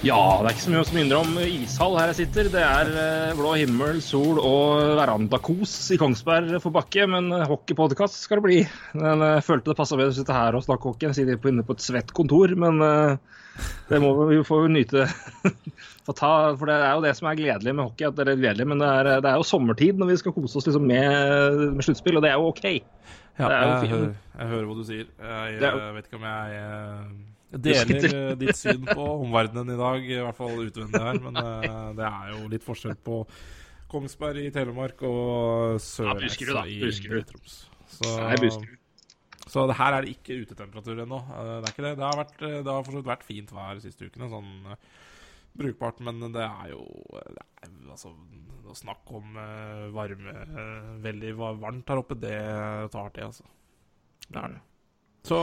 Ja, det er ikke så mye som minner om ishall her jeg sitter. Det er eh, blå himmel, sol og verandakos i Kongsberg for Bakke, men hockeypodkast skal det bli. Men eh, jeg følte det passa bedre å sitte her og snakke hockey enn å sitte inne på et svett kontor, men eh, det må vi få nyte. for, ta, for det er jo det som er gledelig med hockey, at det er gledelig, men det er, det er jo sommertid når vi skal kose oss liksom med, med sluttspill, og det er jo OK. Ja, er jo jeg, hører, jeg hører hva du sier. Jeg, jo- eh, vet ikke om jeg Du deler eh, ditt syn på omverdenen i dag, i hvert fall utvendig her. Men uh, det er jo litt forskjell på Kongsberg i Telemark og da. Sørnesa i Buskerud. Troms. Så, så det her er det ikke utetemperatur ennå. Eh, Det er ikke det. Det har, vært, det har fortsatt vært fint vær de siste ukene. Sånn brukbart, men det er jo det er, Altså, å snakke om varme Veldig varmt her oppe, det tar tid, altså. Det er det. Så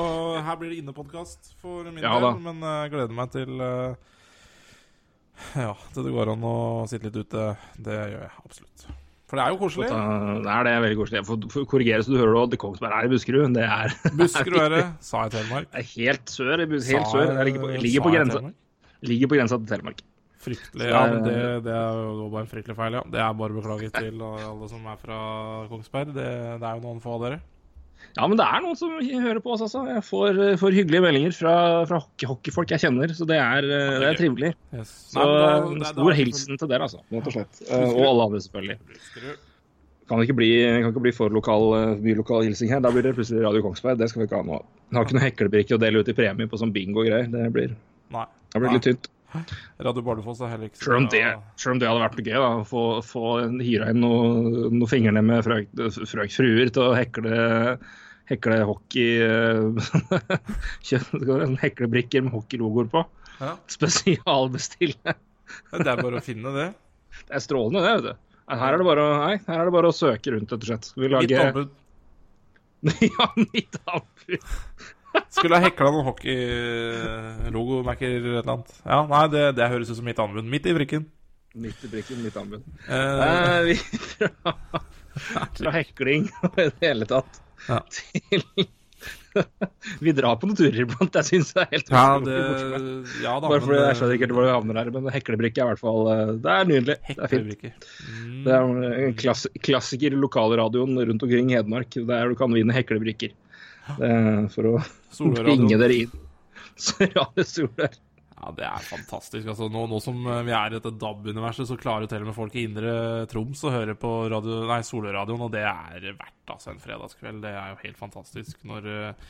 her blir det innepodkast for min Ja del, men eh, jeg gleder meg til eh, Ja, til det går an å sitte litt ute. Det gjør jeg absolutt. For det er jo koselig. Det er det er veldig koselig. For, for korrigere så du hører at Kongsberg er i Buskerud. Det er, Buskerud er det, sa jeg Telemark. det er helt sør. Helt sør. Det ligger på, ligger på grensa. Ligger på grensa til Telemark. Fryktelig. Ja, det- men det, det er jo bare en fryktelig feil, ja. Det er bare å beklage til alle som er fra Kongsberg. Det, det er jo noen få av dere. Ja, men det er noen som hører på oss, altså. Jeg får, får hyggelige meldinger fra, fra hockey, hockeyfolk jeg kjenner, så det er, det er er trivelig. Yes. Så Nei, da- det- da stor er det hilsen til dere, altså. Rett og slett. Eh, Og alle andre, selvfølgelig. Kan ikke bli, kan ikke bli for lokal, eh, mye lokal hilsing her. Da blir det plutselig Radio Kongsberg. Det skal vi ikke ha nå. Jeg har ikke noe heklebrikke å dele ut i premie på sånn bingo-greier. Det blir, Nei. det blir litt tynt. Radio Bardufoss er heller ikke Selv om det, selv om det hadde vært gøy, da, å få, få hyra inn noen noe fingrene med frøk, frøk fruer til å hekle, hekle hockey eh, Heklebrikker med hockeylogoer på. Ja. Spesialbestille. Det er bare å finne det. Det er strålende, det. vet du. Her er det bare, å- nei, her er det bare å søke rundt, rett og slett. Vi lager... Mitt anbud. Ja, mitt anbud. Skulle ha hekla noen hockeylogomerker eller et eller annet. Ja, nei, det, det høres ut som mitt anbud. Midt i brikken. Midt i brikken, mitt anbud. Uh... Nei, vi fra, fra hekling i det hele tatt Ja. til Vi drar på noen turer iblant. Jeg syns det er helt ja, det, ja da, Bare fordi jeg skjønner ikke hvor vi havner her, men heklebrikke er i hvert fall eh, Det er nydelig. Det er fint. Mm. Det er en klass, klassiker i lokalradioen rundt omkring i Hedmark, der du kan vinne heklebrikker. Er for å bringe dere inn. Så Radio Solør. Ja, det er fantastisk. Altså, nå, nå som eh, vi er i dette DAB-universet, så klarer til og med folk i indre Troms å høre på radio, nei, Soløradioen, og det er verdt altså, en fredagskveld. Det er jo helt fantastisk når, eh,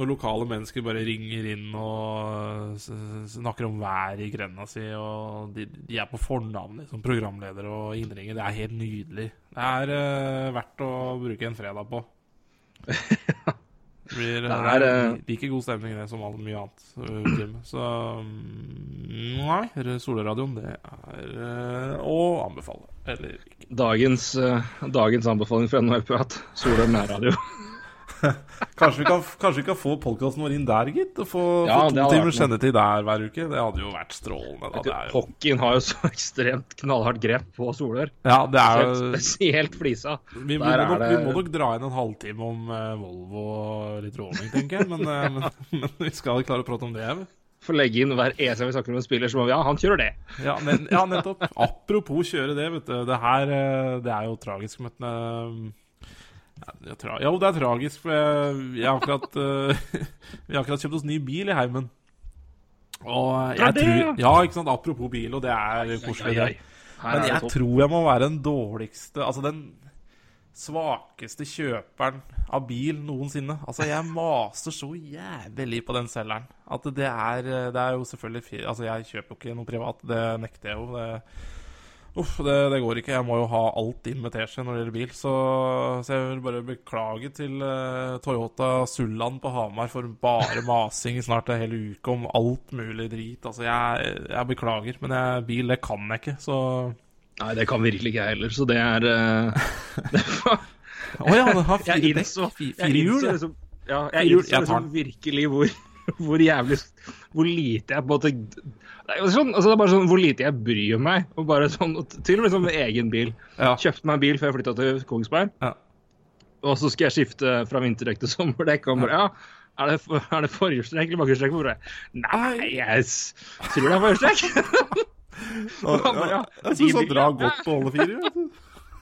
når lokale mennesker bare ringer inn og snakker om været i grenda si, og de, de er på fornavn som programleder og innringer. Det er helt nydelig. Det er uh, verdt å bruke en fredag på. Det blir Det er, det er eh, like god stemning det som mye annet. øh, Jim. Så mm, nei, Solradioen, det er å anbefale. Eller ikke. Dagens, eh, dagens anbefaling for NHL-prat. Solør nærradio. Kanskje vi kan, kanskje vi kan få podkasten vår inn der, gitt? Og få, Ja, få to timer sendetid der hver uke. Det hadde jo vært strålende. Da. Jo, Hockeyen har jo så ekstremt knallhardt grep på Solør. ja, det er jo spesielt flisa. vi, vi, må nok, det- vi må nok dra inn en halvtime om uh, Volvo og litt råning, tenker jeg. Men, uh, men, men vi skal klare å prate om det. vi. Får legge inn hver eneste gang vi snakker om en spiller, så må vi ja, han kjører det. Ja, men, ja, nettopp. Apropos kjøre det, vet du. Det her eh, det er jo tragisk med ja, det Jo, det er tragisk, for jeg, jeg har akkurat uh, Vi har akkurat kjøpt oss ny bil i heimen. Og jeg Ja, det, tror ja. Ikke sant. Apropos bil, og det er koselig, det. Men jeg tror jeg må være den dårligste Altså den svakeste kjøperen av bil noensinne. Altså, jeg maser så jævlig på den selgeren at det er Det er jo selvfølgelig Altså, jeg kjøper jo ikke noe privat, det nekter jeg jo. Det, Uff, det, det går ikke. Jeg må jo ha alt inn med teskje når det gjelder bil. Så, så jeg vil bare beklage til uh, Toyota Sulland på Hamar for bare masing snart en hel uke om alt mulig drit. Altså, jeg, jeg beklager, men jeg, bil, det kan jeg ikke, så Nei, det kan virkelig ikke jeg heller, så det er eh, det var, ja, det har fire Jeg dekk. innså, fi- jeg Fire hjul. innså ja. liksom, ja, jeg innså liksom virkelig hvor, hvor jævlig Hvor lite jeg på en måte det er, sånn, altså det er bare sånn hvor lite jeg bryr meg. Og bare sånn, Til og med sånn med egen bil. Ja. Kjøpte meg en bil før jeg flytta til Kongsberg. Ja. Og så skal jeg skifte fra vinterdekk til sommerdekk. Og bare, ja, er det, er det forhjulstrekk eller bakhjulstrekk? Nei, jeg tror det er forhjulstrekk. Ja, jeg syns han drar godt på alle fire.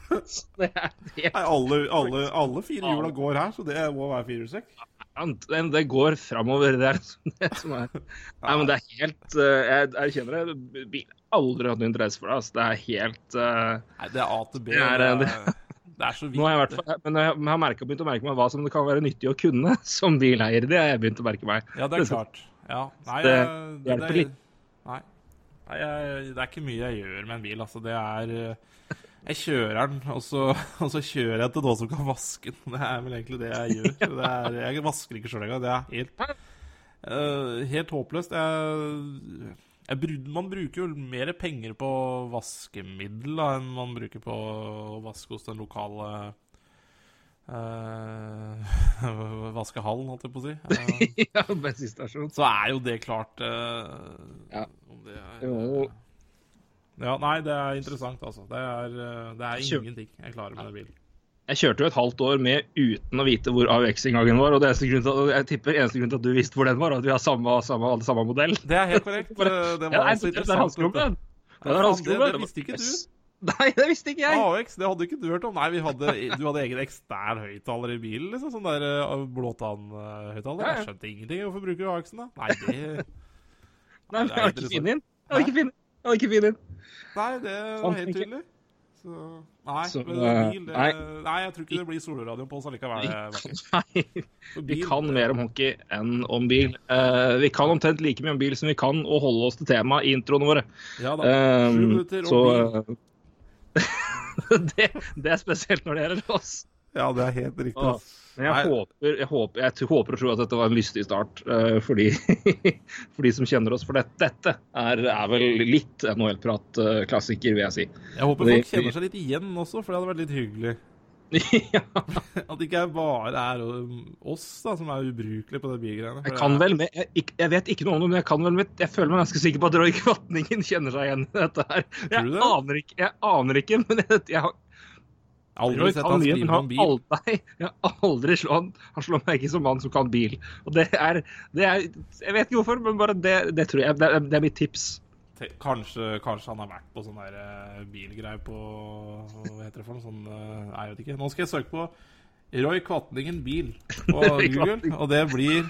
Nei, alle, alle, alle fire hjula går her, så det må være firehjulstrekk. Den- Det går framover. Det er det som er Nei, men det er helt eh, Jeg erkjenner det. Bil aldri hatt noe interesse for det. Altså. Det er helt uh, Nei, det er A til B. Det er, Det eh, er, det er så vidt. Nå har jeg men jeg har merket, begynt å merke meg hva som det kan være nyttig å kunne som bileier. Det har jeg begynt å merke meg. Ja, det er klart. Ja. Nei, Det det hjelper det, litt. Nei. Nei jeg, det er ikke mye jeg gjør med en bil. Altså, det er Jeg kjører den, og så, og så kjører jeg til noen som kan vaske den. Det er vel egentlig det jeg gjør. Det er, jeg vasker ikke sjøl engang. Det er helt, uh, helt håpløst. Jeg, jeg, man bruker jo mer penger på vaskemiddel da, enn man bruker på å vaske hos den lokale Uh, vaskehallen, holdt jeg på å si. Uh, ja, bensinstasjon. så er jo det klart uh, Ja. om det er, Jo. Ja, nei, det er interessant, altså. Det er, eh, det er ingenting jeg klarer med den bilen. Jeg kjørte jo et halvt år med uten å vite hvor AUX-inngangen var. Og det eneste grunn til, at- jeg tipper eneste grunn til at du visste hvor den var, at vi har samme, samme, samme modell. Det er helt korrekt. Det, det Ja, var det er interessant. Det er Ja, det- det visste ikke du. Nei, det visste ikke jeg. AX, det hadde ikke du hørt om. Nei, vi hadde, du hadde egen ekstern høyttaler i bilen, liksom. Sånn der uh, blåtannhøyttaler. Ja, ja. Jeg skjønte ingenting. Hvorfor bruker du AX-en, da? Nei, det Nei, det jeg hadde ikke funnet inn. Jeg hadde ikke funnet Jeg Nei, det var Sånn, helt tydelig. Så Nei, Så, men bil det, nei. nei. jeg tror ikke det blir solradio på oss allikevel. Nei, vi kan mer om hockey enn om bil. Uh, vi kan omtrent like mye om bil som vi kan å holde oss til temaet i introene våre. Ja da. Sju minutter og så bil. eh, det, det er spesielt når det gjelder oss. Ja, det er helt riktig. Ass. Men jeg håper, jeg, håper, jeg håper og tror at dette var en lystig start uh, for, de, for de som kjenner oss. For det, dette er, er vel litt NHL-prat-klassiker, vil jeg si. Jeg håper folk kjenner seg litt igjen også, for det hadde vært litt hyggelig. ja, At det ikke bare er um, oss da, som er ubrukelige på det bilgreiene. jeg kan vel med, jeg, jeg vet ikke noe om det, men jeg kan vel med, jeg føler meg ganske sikker på at Roy Kvatningen kjenner seg igjen i dette her. Jeg det? aner ikke, jeg aner ikke, men jeg, jeg har Aldri Roy sett han skrive om bil. aldri, jeg har aldri slå, han, han slår meg ikke som mann som kan bil. Og det er, det er Jeg vet ikke hvorfor, men bare det, det tror jeg. Det det er mitt tips. Kanskje, kanskje han har vært på sånn der eh, bilgreie på Hva heter det for noe sånn eh, Nei, jeg vet ikke. Nå skal jeg søke på Roy Kvatningen bil på Google, og det blir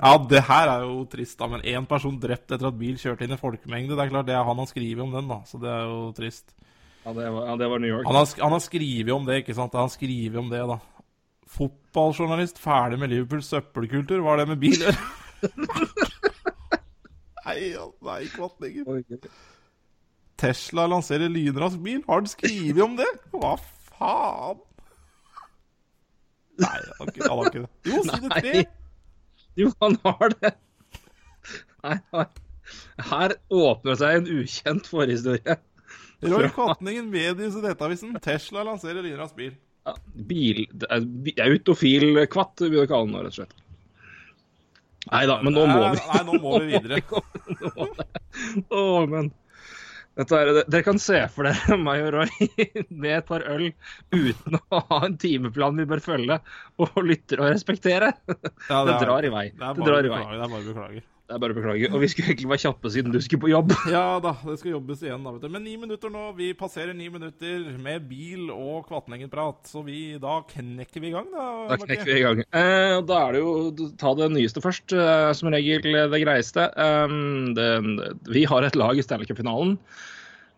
Ja, det her er jo trist, da. Men én person drept etter at bil kjørte inn i folkemengde. Det er klart, det er han har skrevet om den, da. Så det er jo trist. Ja, det var, ja, det var New York. Han har, han har skrevet om det, ikke sant? Han har skrevet om det, da. Fotballjournalist ferdig med Liverpools søppelkultur. Hva er det med bil å nei, nei, kvattninger. Tesla lanserer lynrask bil. Har han skrevet om det? Hva faen? Nei, han har ikke, det. Jo, side tre. Jo, han har det. Nei, han- her åpner seg en ukjent forhistorie. Roy Kvatningen, i Nettavisen. Tesla lanserer lynrask bil. Ja, bil Autofil kvatt, vil jeg kalle den nå, rett og slett. Nei da, men nå må vi. Nei, nå må vi videre. Å, men er, Dere kan se for dere meg og Roy med et par øl uten å ha en timeplan vi bør følge, og lytter og respektere. Ja, Det er- drar i vei. Det Det bare drar i vei. beklage. Det er bare å beklage. Det er bare å beklage. Og vi skulle egentlig være kjappe siden du skulle på jobb. Ja da, det skal jobbes igjen. da, vet du. Men ni minutter nå. Vi passerer ni minutter med bil og Kvatningen-prat. Så vi, da knekker vi i gang, da. Da knekker vi i gang. Eh, da er det jo ta det nyeste først, eh, som regel det greieste. Eh, det, vi har et lag i Stanley Cup-finalen.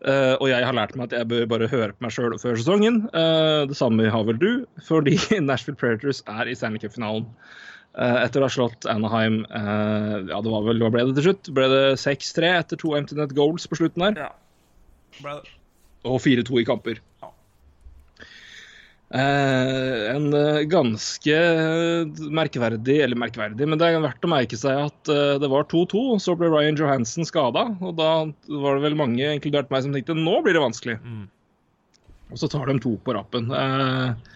Uh, og jeg har lært meg at jeg bør bare høre på meg sjøl før sesongen. Uh, det samme har vel du, fordi Nashville Predators er i Stanley Cup-finalen. Eh, etter å ha slått Anaheim eh, Ja, det var vel Hva ble det til slutt? Ble det 6-3 etter to empty net goals på slutten der? Ja. Og 4-2 i kamper. Ja. Eh, en eh, ganske merkverdig, eller merkverdig, men det er verdt å merke seg at det var 2-2. Så ble Ryan Johansen skada, og da var det vel mange, inkludert meg, som tenkte nå blir det vanskelig. Mm. Og så tar de to på rappen. Eh,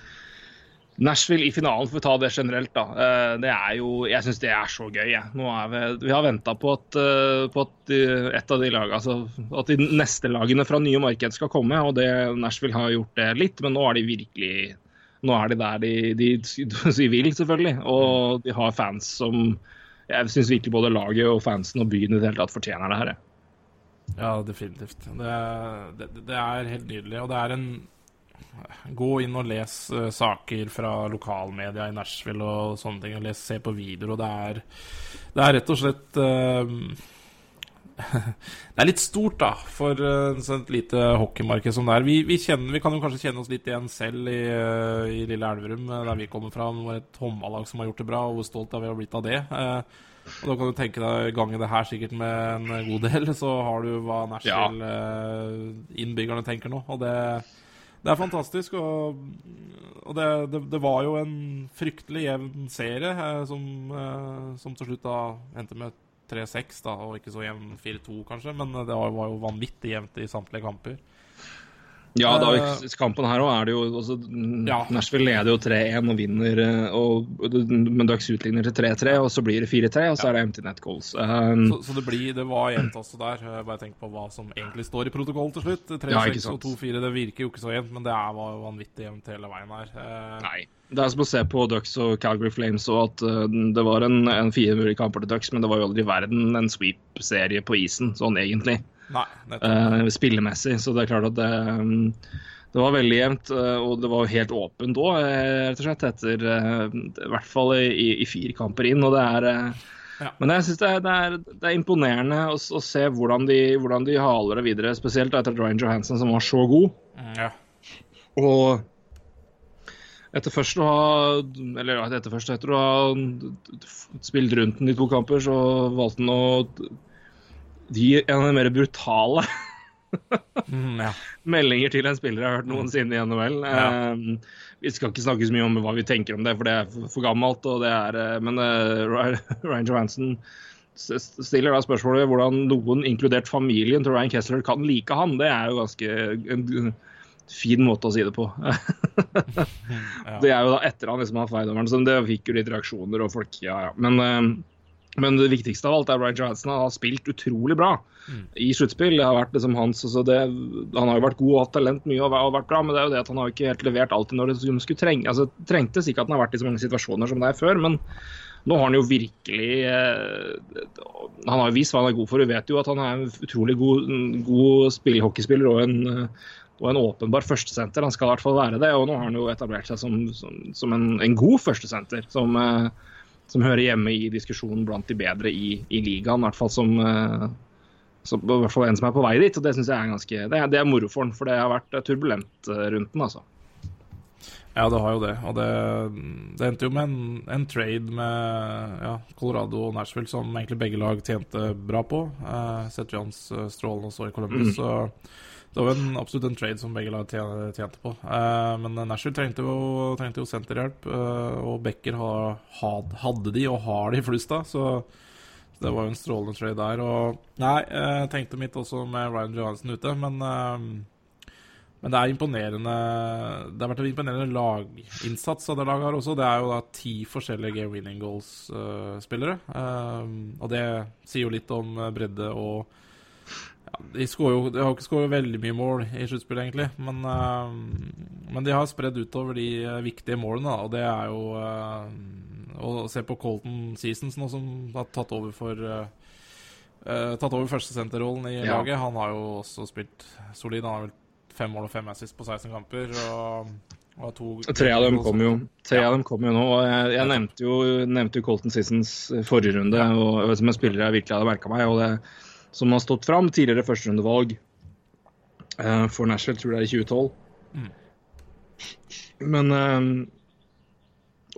Nashville i finalen, for å ta det generelt, da. Eh, det er jo Jeg syns det er så gøy, jeg. Nå er vi, vi har venta på at, eh, på at et av de lagene, altså at de neste lagene fra nye marked skal komme. Og det Nashville har gjort det litt, men nå er de virkelig Nå er de der de, de, de vil, selvfølgelig. Og de har fans som Jeg syns virkelig både laget og fansen og byen i det hele tatt fortjener det her. jeg. Ja, definitivt. Det, det, det er helt nydelig. Og det er en Gå inn og les uh, saker fra lokalmedia i Nashville og sånne ting. Og les, se på videoer. Og det er, det er rett og slett uh, Det er litt stort, da, for uh, et lite hockeymarked som det er. Vi, vi, kjenner, vi, kan jo kanskje kjenne oss litt igjen selv i, i lille Elverum, der vi kommer fra. Det var et håndballag som har gjort det bra, og hvor stolt er vi har blitt av det. og Da kan du tenke deg gange det her sikkert med en god del, så har du hva Nashville-innbyggerne tenker nå. Og det, det er fantastisk. Og, og det, det, det, var jo en fryktelig jevn serie som, som til slutt da endte med 3-6, da, og ikke så jevn 4-2, kanskje. Men det var, var jo vanvittig jevnt i samtlige kamper. Ja, da, i kampen her òg er det jo også, Ja. Nashville leder jo 3-1 og vinner, eh, og, men Ducks utligner til 3-3, og så blir det 4-3, og så er det empty net goals. Um, Så, så det, blir, det var jevnt også der. Bare tenk på hva som egentlig står i protokollen til slutt. 3-6 Ja, og 2-4, det virker jo ikke så jevnt, men det er, var vanvittig jevnt hele veien her. Uh, nei. Det er som å se på Ducks og Calgary Flames, og at uh, det var en, en fire mulige kamper til Ducks, men det var jo aldri i verden en sweep-serie på isen, sånn egentlig. Nei, eh, spillemessig. Så det er klart at det, um, det var veldig jevnt, eh, og det var helt åpent òg, rett og slett. Etter eh, i hvert fall i, i fire kamper inn. og det er eh, Ja. Men jeg syns det, det, er- det er imponerende å, å se hvordan de, hvordan de haler det videre. Spesielt etter Ryan Johansen, som var så god. Mm, ja. Og etter først å ha Eller etter først etter å ha spilt rundt den i to kamper, så valgte han å gi en av de mer brutale Mm, ja. meldinger til en spiller jeg har hørt noensinne i NHL. Ja. Uh, vi skal ikke snakke så mye om hva vi tenker om det, for det er for, for gammelt. Og det er, uh, men uh, Ryan Johansen stiller da spørsmålet hvordan noen, inkludert familien til Ryan Kessler, kan like han. Det er jo ganske en fin måte å si det på. Det er jo da etter han liksom har feildommeren, så det fikk jo litt reaksjoner og folk Ja, ja. Men, eh, men det viktigste av alt er Ryan Johansen. Han har spilt utrolig bra i sluttspill. Det har vært liksom altså Han har jo vært god og hatt talent mye og har vært bra, men det er jo det at han har ikke helt levert alltid når det skulle trenge. Altså, trengtes ikke at han har vært i så mange situasjoner som det er før, men nå har han jo virkelig eh, Han har jo vist hva han er god for. Vi vet jo at han er en utrolig god, god spill, hockeyspiller og en, eh, og en åpenbar førstesenter. Han skal i hvert fall være det. Og nå har han jo etablert seg som, som, som en, en god førstesenter. Som, eh, som hører hjemme i diskusjonen blant de bedre i, i ligaen. I hvert fall som, eh, som i hvert fall en som er på vei dit. og Det synes jeg er ganske, det er, det er moro for han, for det har vært eh, turbulent eh, rundt den. altså. Ja, det har jo det. Og det, det endte jo med en, en trade med ja, Colorado og Nashville, som egentlig begge lag tjente bra på. Seth Johns uh, strålende også i Columbus. Så det var en, absolutt en trade som begge lag tjente, på. Eh, men Nashville trengte jo, trengte jo senterhjelp, eh, og Becker hadde de, og har de flust av. Så det var jo en strålende trade der. Og nei, jeg tenkte mitt også med Ryan Johansen ute, men eh, men det er imponerende Det har vært en imponerende laginnsats av det laget her også. Det er jo da ti forskjellige game winning goals-spillere. og det sier jo litt om eh, bredde og ja, De, jo, de har jo ikke skåret veldig mye mål i sluttspillet, egentlig. Men, uh, men de har spredd utover de eh, viktige målene, da, og det er jo uh, Å se på Colton Seasons nå, som har tatt over for uh, Tatt over førstesenterrollen i Ja. laget. Han har jo også spilt solid. Han har vel fem mål og fem assist på 16 kamper. Og, og to Tre av dem kom jo, tre av dem kom jo nå. Jeg, jeg nevnte, jo, nevnte jo Colton Seasons forrige runde, og, som en spiller jeg virkelig hadde merka meg. og det Som har stått fram. Tidligere førsterundevalg uh, for Nashville, tror jeg det er i 2012. Mm. Men eh,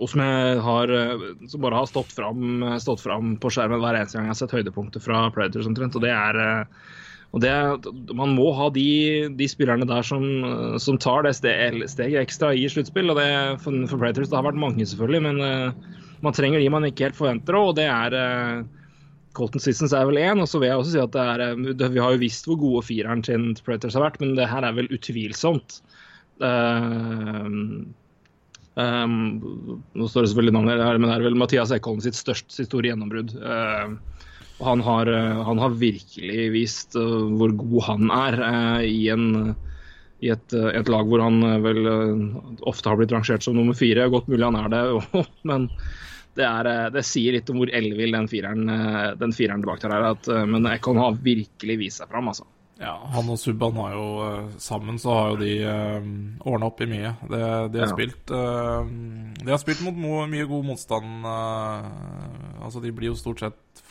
og som jeg har eh, som bare har stått fram, stått fram på skjermen hver eneste gang jeg har sett høydepunkter fra Predators omtrent. Og det er eh, og det, Man må ha de, de spillerne der som, som tar det steget steg ekstra i sluttspill. og det for, for Predators det har vært mange, selvfølgelig, men man trenger de man ikke helt forventer. Og det er Colton Sissons er vel én, og så vil jeg også si at det er uh, Vi har jo visst hvor gode fireren til Predators har vært, men det her er vel utvilsomt. Uh, Um, nå står det selvfølgelig navnet her, men det er vel Mathias Ekholm sitt største, sitt store gjennombrudd. Uh, han, har, uh, han har virkelig vist uh, hvor god han er i, en, i et, et, lag hvor han vel ofte har blitt rangert som nummer fire. Godt mulig han er det, men det, er, det, sier litt om hvor ellevill den fireren, den fireren bak der er. At, men Ekon har virkelig vist seg fram, altså. Ja, han og Subban har jo sammen så har jo de uh, eh, ordna opp i mye. Det, de, har ja. spilt uh, De har spilt mot mye god motstand. Uh, altså, de blir jo stort sett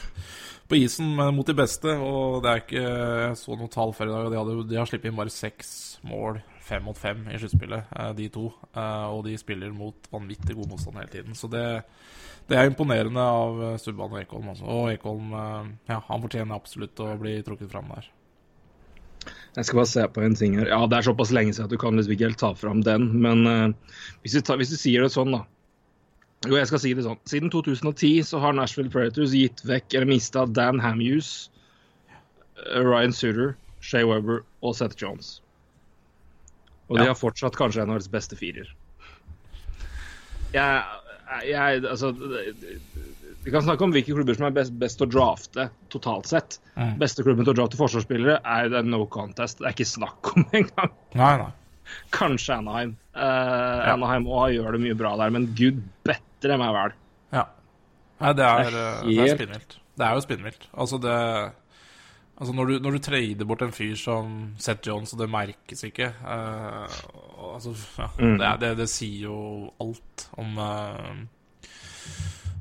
på isen mot de beste, og det er ikke så noe tall før i dag, de, hadde, de har sluppet inn bare seks mål, fem mot fem, i sluttspillet, de to. og de spiller mot vanvittig god motstand hele tiden. Så det, det er imponerende av Subban og Ekholm. Også. Og Ekholm ja, han fortjener absolutt å bli trukket fram der. Jeg skal bare se på en ting her. Ja, Det er såpass lenge siden at du kan liksom ikke helt ta fram den. Men hvis, du tar, hvis, du sier det sånn, da. Jo, jeg skal si det sånn. Siden 2010 så har Nashville Predators gitt vekk eller mista Dan Hamuse, uh, Ryan Suter, Shay Weber og Seth Jones. Og ja. de har fortsatt kanskje en av deres beste firer. Jeg, jeg Altså vi kan snakke om hvilke klubber som er best, best å drafte totalt sett. Mm. Beste klubben til å drafte forsvarsspillere er jo no contest. Det er ikke snakk om engang. Nei, nei. Kanskje Anaheim. Uh, ja. Anaheim også gjør det mye bra der, men gud bedre meg vel. Ja. Nei, det er, det er, helt... er spinnvilt. Det er jo spinnvilt. Altså, det Altså når du, når du trader bort en fyr som Seth Jones, og det merkes ikke uh, altså, ja, mm. det, det, det, sier jo alt om uh,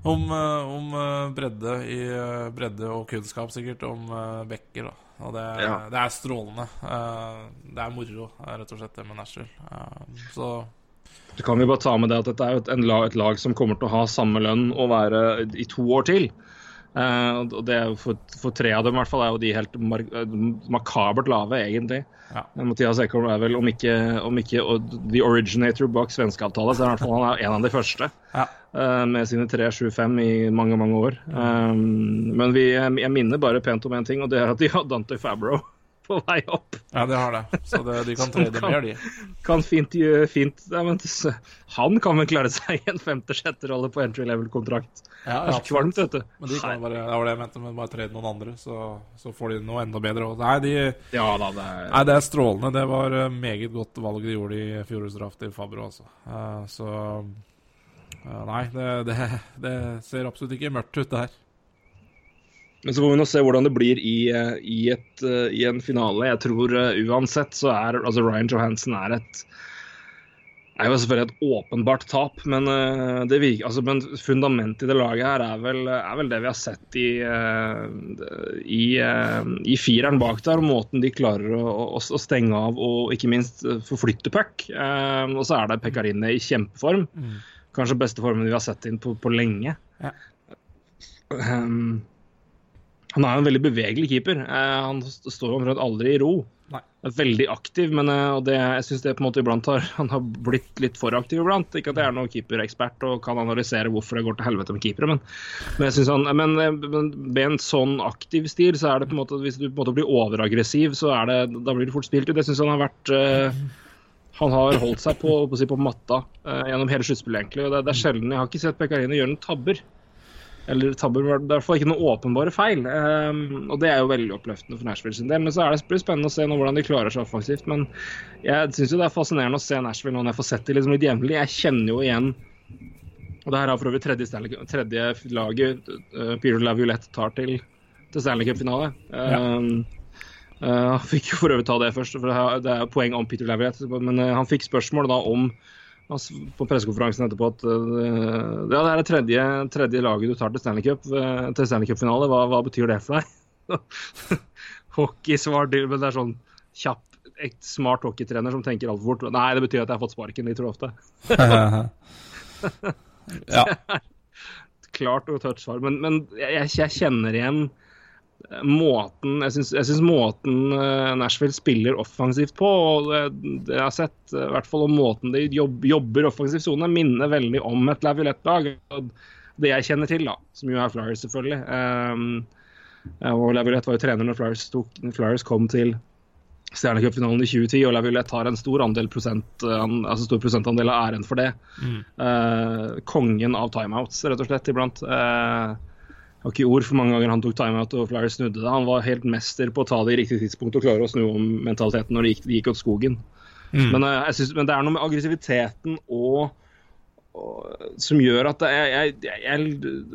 om, uh, om eh, bredde, i, eh, bredde og kunnskap, sikkert, om bekker. Da. Og det, ja. det, er strålende. Det er moro, rett og slett, det med Nashville. Så Du kan jo bare ta med det at dette er et, lag, et lag som kommer til å ha samme lønn og være i to år til. Uh, og det er for, for, tre av dem i hvert fall er jo de helt makabert lave, egentlig. Ja. Mathias Ekholm er vel, om ikke, om ikke the originator bak svenskeavtalen, så er i hvert fall han er en av de første. Ja. Med sine 3-7-5 i mange, mange år. Um, men vi, jeg minner bare pent om én ting, og det er at de har Dante Fabro på vei opp. Ja, det har det. Så det, de kan trade mer, de. Kan fint, fint ja, men, Han kan vel klare seg i en femte-sjette rolle på entry level-kontrakt. Ja, ja, kvalmt, vet du. Men de kan bare, det var det jeg mente, men bare trade noen andre, så, så får de noe enda bedre. Nei, de, ja, da, det er... nei, det er strålende. Det var eh, meget godt valg de gjorde i fjorårets draft i Fabro, altså. Uh, så uh, Nei, det, det, det ser absolutt ikke mørkt ut, det her. Men så får vi nå se hvordan det blir i, eh, i, et, eh, i en finale. Jeg tror uh, uansett så er altså Ryan Johansen er et er jo selvfølgelig et åpenbart tap, men, det virker, altså, men fundamentet i det laget her er vel, er vel det vi har sett i, i, i, fireren bak der. og Måten de klarer å, å, å stenge av og ikke minst forflytte puck. og så er det Pekkarine i kjempeform. Mm. Kanskje beste formen vi har sett inn på, på lenge. Ja. Um, han er en veldig bevegelig keeper. Eh, han står omtrent aldri i ro. Nei. Veldig aktiv, men eh, det, jeg syns det på en måte iblant har, han har blitt litt for aktiv iblant. Ikke at jeg er noen keeperekspert og kan analysere hvorfor det går til helvete med keepere, men, men, han, men, eh, men, med en sånn aktiv stil, så er det på en måte hvis du på en måte blir overaggressiv, så er det, da blir det fort spilt ut. Jeg syns han har vært uh, han har holdt seg på, på, på matta uh, gjennom hele sluttspillet, egentlig. og det, det, er sjelden Jeg har ikke sett Pekkarino gjøre noen tabber. Eller tabber, i hvert fall ikke noen åpenbare feil. Um, og det er jo veldig oppløftende for Nashville sin del. Men så er det spennende å se nå hvordan de klarer seg offensivt. Men jeg syns det er fascinerende å se Nashville nå når jeg får sett det liksom litt jevnlig. Jeg kjenner jo igjen Og det her er for øvrig tredje, tredje laget uh, Peter Laviolette tar til, til Stanley Cup-finale. Ja. Um, uh, han fikk jo for øvrig ta det først, for det er poeng om Peter Laviolette. Men uh, han fikk spørsmål da om på pressekonferansen etterpå at uh, ja, det er det tredje, tredje, laget du tar til Stanley Cup, uh, til Stanley Cup-finale. Hva, hva, betyr det for deg? Hockeysvar, men det er sånn kjapp, et smart hockeytrener som tenker altfor fort. Nei, det betyr at jeg har fått sparken litt for ofte. Ja. Klart og tørt svar. Men, men jeg, jeg kjenner igjen eh, måten Jeg syns, måten eh, Nashville spiller offensivt på, og det, det jeg har sett, eh, i hvert fall om måten de jobb, jobber offensivt sone, minner veldig om et Laviolette-lag. Det jeg kjenner til, da, som jo er Flyers, selvfølgelig. Um, og Laviolette var jo trener når Flyers, tok, Flyers kom til Stjernecupfinalen i 2010, og Laviolette har en stor, andel prosent, altså stor prosentandel av æren for det. Eh, kongen av timeouts, rett og slett, iblant. Eh, har ikke ord for mange ganger han tok timeout og Flyers snudde det. Han var helt mester på å ta det i riktig tidspunkt og klare å snu om mentaliteten når det gikk, det gikk åt skogen. Men, eh, synes, men det er noe med aggressiviteten og, og som gjør at det er, jeg, jeg,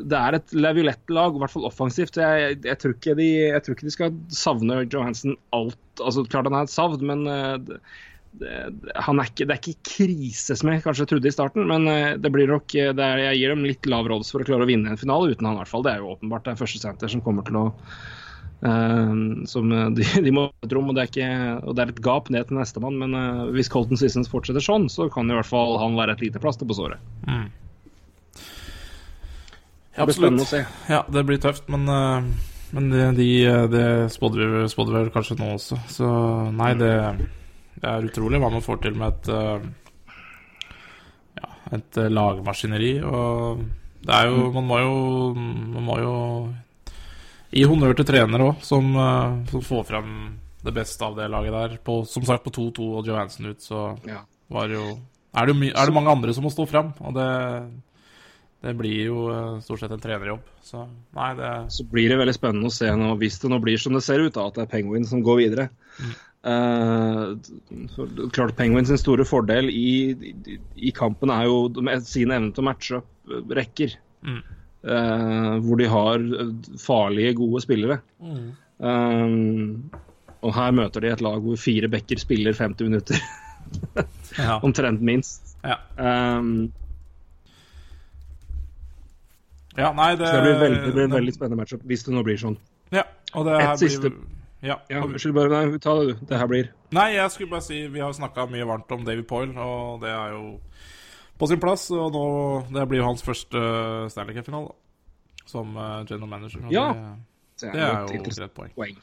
det er et Laviolette-lag, i hvert fall offensivt. Jeg, jeg, tror ikke de, jeg tror ikke de skal savne Johansen alt. altså Klart han er et savn, men eh, det, det, han er ikke, det er ikke krise, som jeg kanskje trodde i starten. Men eh, det blir nok, eh, det er, jeg gir dem litt lav odds for å klare å vinne en finale uten han. i hvert fall. Det er jo åpenbart. Det er første senter som kommer til å Uh, som de, de må ha et rom, og det, er ikke, og det er et gap ned til nestemann. Men uh, hvis Colton Sissons fortsetter sånn, så kan i hvert fall han være et lite plaster på såret. Det blir spennende å se. Ja, det blir tøft, men, uh, men det, de, det spådde vi, spådde vi vel kanskje nå også. Så nei, det, det er utrolig hva man får til med et eh, Ja, et eh, lagmaskineri. Og det er jo Man må jo Man må jo gi honnør til trenere òg, som, eh, som får frem det beste av det laget der. På, som sagt, på 2-2 og Johansen ut, så Ja. var jo er det, er det mange andre som må stå frem. og det det blir jo stort sett en trenerjobb. Så nei, det Så blir det veldig spennende å se nå, hvis det nå blir som det ser ut, da, at det er Penguin som går videre. Eh, så klart Penguins sin store fordel i, i, i kampen er jo med sin evne til å matche opp eh, rekker. Mm. Uh, hvor de har farlige, gode spillere. Eh, og her møter de et lag hvor fire backer spiller 50 minutter. Ja. Omtrent minst. ja. Um, ja nei, det så det blir, veldig, det blir en veldig spennende matchup hvis det nå blir sånn. Ja, og det Et her siste- blir ja. Ja, Unnskyld, bare nei, ta det du. Det her blir Nei, jeg skulle bare si Vi har snakka mye varmt om David Poyle, og det er jo på sin plass. Og nå Det blir jo hans første Stanley Cup-finale. Som eh, general manager. Ja. Det, det er jo et poeng. poeng.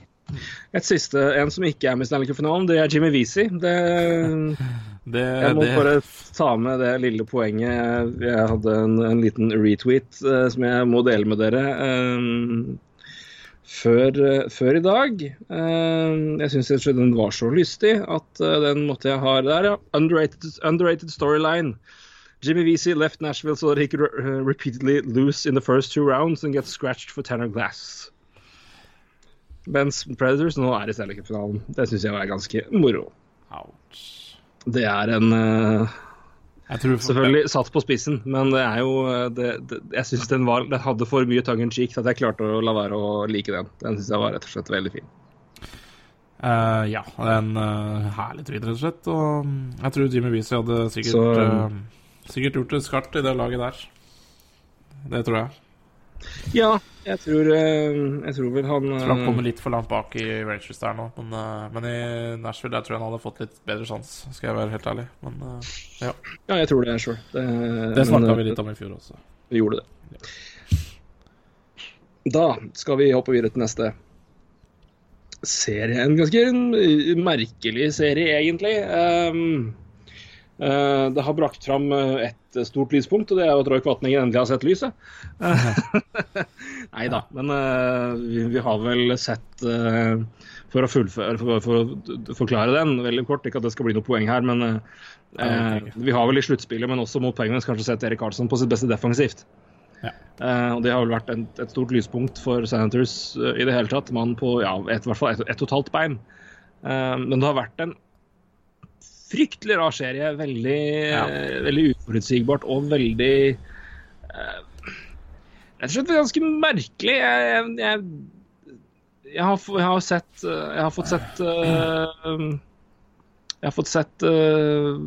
Et siste, en som ikke er med i Stanley Cup-finalen, det er Jimmy Vesey. Det, Det, jeg må det, bare ta med det lille poenget. Jeg hadde en, en liten retweet eh, som jeg må dele med dere. eh, før, eh, før i dag. Eh, jeg syns den var så lystig at eh, den måtte jeg ha der, ja. Underrated, underrated storyline. Jimmy Vesey left Nashville so that he could uh, repeatedly lose in the first two rounds and get scratched for Tanner Glass. Mens Predators nå er i Stanley Cup-finalen. Det syns jeg var ganske moro. Ouch. Det er en tror Selvfølgelig satt på spissen, men det er jo eh, det, det, Jeg syns den, var- den hadde for mye tongue in cheek til at jeg klarte å la være å like den. Den syns jeg var rett og slett veldig fin. Uh, ja, en uh, herlig tweet, rett og slett. Og mm, jeg tror Jimmy Beasley hadde sikkert, Så- uh, sikkert gjort det skarpt i det laget der. Det tror jeg. Ja, jeg tror, eh, jeg tror vel han, Jeg tror han eh, kommer litt for langt bak i Rangers der nå. Men, eh, men i Nashville der tror jeg han hadde fått litt bedre sjanse, skal jeg være helt ærlig. Men eh, ja, Ja, jeg tror det sjøl. Det, det snakka vi eh, litt om i fjor også. Vi gjorde det. Da skal vi hoppe videre til neste serie. En ganske merkelig serie, egentlig. Um, eh, det har brakt fram eh, et stort lyspunkt, og det er jo at Roy Kvatningen endelig har sett lyset. Nei da, men eh, vi, har vel sett eh, For å fullføre, for, å forklare den veldig kort, ikke at det skal bli noe poeng her, men eh, eh, vi har vel i sluttspillet, men også mot Penguins, kanskje sett Erik Karlsson på sitt beste defensivt. Ja. Uh, og Det har vel vært en, et stort lyspunkt for Senators uh, i det hele tatt. Mann på ja, et, i hvert fall ett og et halvt bein. Uh, men det har vært en fryktelig rar serie. Veldig, Ja. eh, veldig uforutsigbart og veldig eh, Rett og slett ganske merkelig. Jeg, jeg, jeg, jeg, har, jeg har sett eh, Jeg har fått sett uh, jeg har fått sett uh,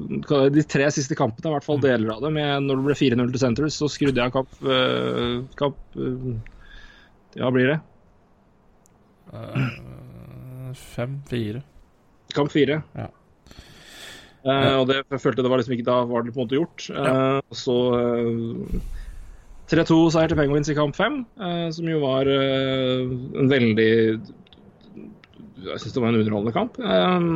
de tre siste kampene, i hvert fall deler av dem. Jeg, når det ble 4-0 til Centres, så skrudde jeg kamp, eh, kamp eh, Ja, blir det? Eh, Fem, fire. Kamp Eh, og det, jeg følte det var liksom ikke Da var det på en måte gjort. Uh, så uh, 3-2-seier til Penguins i kamp fem, eh, som jo var eh, en veldig Jeg syns det var en underholdende kamp. eh,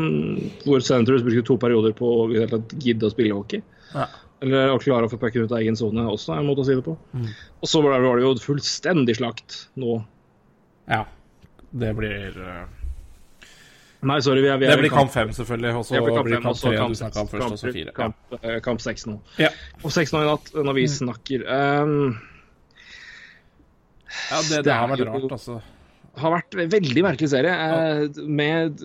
hvor Senators brukte to perioder på å gidde å spille hockey. Ja. Eller å klare å få pucken ut av egen sone også, er en måte å si det på. Og så var det, jo fullstendig slakt nå. ja. Det blir eh, Nei, sorry, vi er, vi er Det blir kamp fem, selvfølgelig. Og så blir kamp tre kamp du snakka om først, og så Kamp- fire. Ja. Kamp, eh, kamp seks nå. Ja. Og seks nå i natt, når vi snakker. Um, ja, det, Det det har vært jo- rart, altså. har vært veldig merkelig serie. Ja. med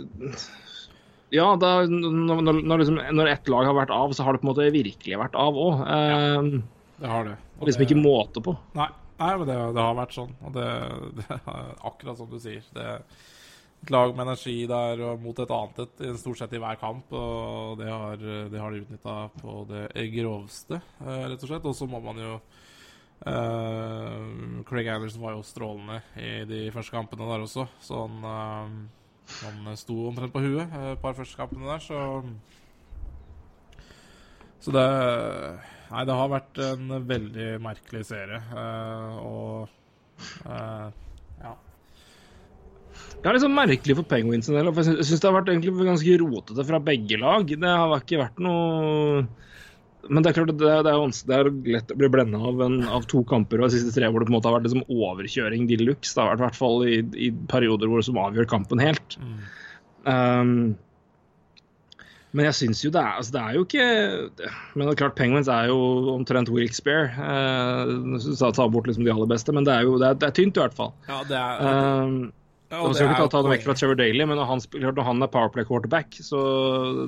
Ja, da, når, når, liksom, når ett lag har vært av, så har det på en måte virkelig vært av òg. Eh, Det har det. Og liksom det- ikke måte på. Nei, nei men det, det har vært sånn. Og det, det er akkurat som du sier. Det er et lag med energi der og mot et annet et, stort sett i hver kamp. Og det har, det har de utnytta på det groveste, eh, rett og slett. Og så må man jo uh, Craig Anderson var jo strålende i de første kampene der også. Så han, uh, han sto omtrent på huet et par første kampene der, så Så det Nei, det har vært en veldig merkelig serie. Uh, og. Det er liksom merkelig for Penguins en del. for Jeg syns det har vært egentlig ganske rotete fra begge lag. Det har ikke vært noe Men det er klart det, det er, det er lett å bli blenda av, av to kamper og de siste tre hvor det på en måte har vært liksom overkjøring de luxe. Det har vært i hvert fall i, i perioder hvor det som avgjør kampen helt. Um, men jeg syns jo det er altså Det er jo ikke Men det er klart Penguins er jo omtrent Wilkes-Bear. Uh, ta bort liksom de aller beste, men det er jo det er, det er tynt i hvert fall. ja, det er Um, ja, og skal ikke ta, det vekk fra. Trevor Daly, men når han, spiller, når han er Powerplay quarterback, så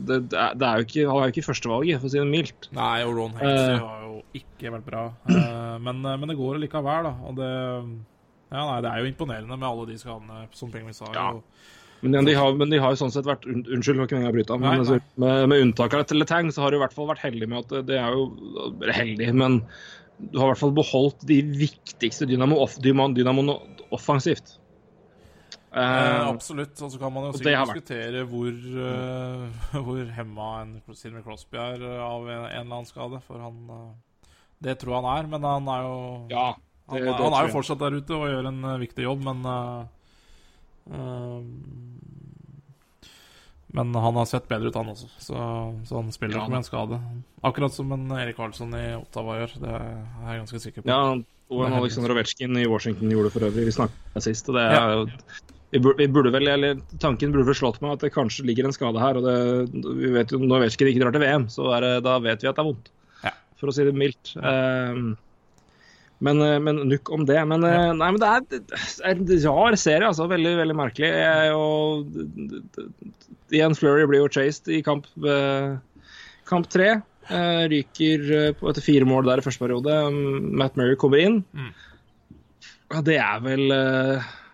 det, det, er, det er jo ikke, han er jo ikke førstevalget, for å si det mildt. Nei, og Ron Hanks uh, har jo ikke vært bra. Uh, men, men det går likevel, da. Og det Ja, nei, det er jo imponerende med alle de skadene som Penguins har. Ja. og- Men de, har, men de har jo sånn sett vært Unnskyld, nå kunne jeg bryte av, men Nei, altså, nei. med, med unntak av Letang, så har du i hvert fall vært heldig med at det, er jo Heldig, men du har i hvert fall beholdt de viktigste dynamo, dynamo, dynamo offensivt. Eh, absolutt. Og så kan man jo sikkert diskutere hvor, uh, hvor hemma en Sidney Crosby er av en, en eller annen skade. For han uh, Det tror jeg han er, men han er jo ja, Han, det- er- det han er jo fortsatt der ute og gjør en viktig jobb, men Men han har sett bedre ut, han også. Så, så han spiller Ja. ikke med en skade. Akkurat som en Erik Karlsson i Ottawa gjør. Det er jeg ganske sikker på. Ja, og en Det er Ovetsjkin i Washington gjorde det for øvrig. Vi snakket sist, og det er jo vi burde, vi burde vel, eller Tanken burde vel slått meg at det kanskje ligger en skade her. og det, vi vet jo Når vi ikke drar til VM, så er det, da vet vi at det er vondt. Ja. For å si det mildt. Um, men, eh, men nok om det. Men, ja. nei, men det er, det en rar serie, altså. Veldig veldig merkelig. Jeg, og, igjen, Flurry blir jo chased i kamp, eh, kamp tre. Uh, ryker eh, på, etter fire mål der i første periode. Matt Murray kommer inn. Mm. Ja, det er vel eh, Det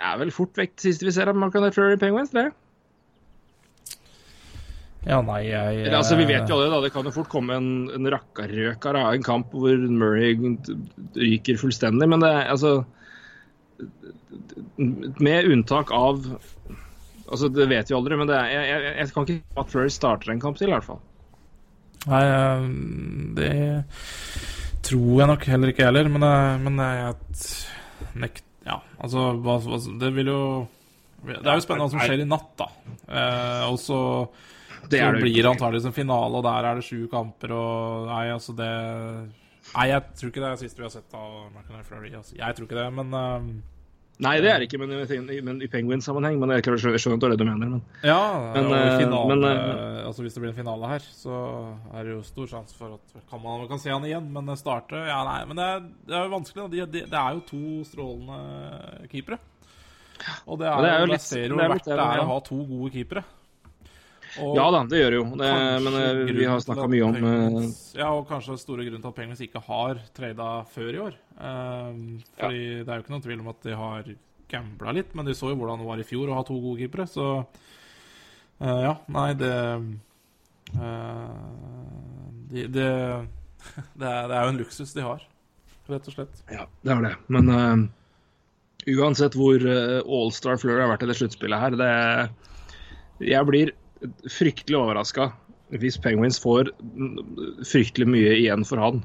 er vel fort vekk det siste vi ser av Marcanet Flurry Penguins, det. Ja, nei, jeg Eller, altså, vi vet jo alle da, Det kan jo fort komme en, en rakkarøkar av en kamp hvor Murray ryker fullstendig, men det er altså Med unntak av altså Det vet vi aldri, men det jeg, jeg, jeg kan ikke at Flurry starter en kamp til, i hvert fall. Nei, eh, det tror jeg nok heller ikke heller, men, eh, men jeg nekt... Altså hva, hva, Det vil jo Det er jo spennende hva som skjer i natt, da. Eh, og så Det så det blir det antakeligvis en finale, og der er det sju kamper, og Nei, altså det Nei, jeg tror ikke det er siste vi har sett av McIntyre Flurry. Altså. Jeg tror ikke det, men eh, Nei, det er det ikke, men, i- men i Penguins-sammenheng. Men jeg, klarer- jeg skjønner det du mener. Men Ja, Men, og i eh, finale, men, eh, altså hvis det blir en finale her, så er det jo stor sjanse for at kan man, kan se han igjen. Men starte Ja, nei, men det er, det er jo vanskelig. Det, De, de, det er jo to strålende keepere. Og det er, det er jo jo litt- ser jo det er verdt det det, er ja. å ha to gode keepere. Og ja da, det gjør det jo. Det, kanskje men eh, vi har snakka mye om eh, Penguins- Ja, og kanskje den store grunnen til at Penguins ikke har trada før i år. Um, fordi det er jo ikke noen tvil om at de har gambla litt, men de så jo hvordan det var i fjor å ha to gode keepere, så uh, ja, nei, det uh, de, de, det, er, det er jo en luksus de har, rett og slett. Ja, det er det. Men uh, uansett hvor uh, allstar Fleur har vært i det sluttspillet her, det Jeg blir fryktelig overraska hvis Penguins får fryktelig mye igjen for han.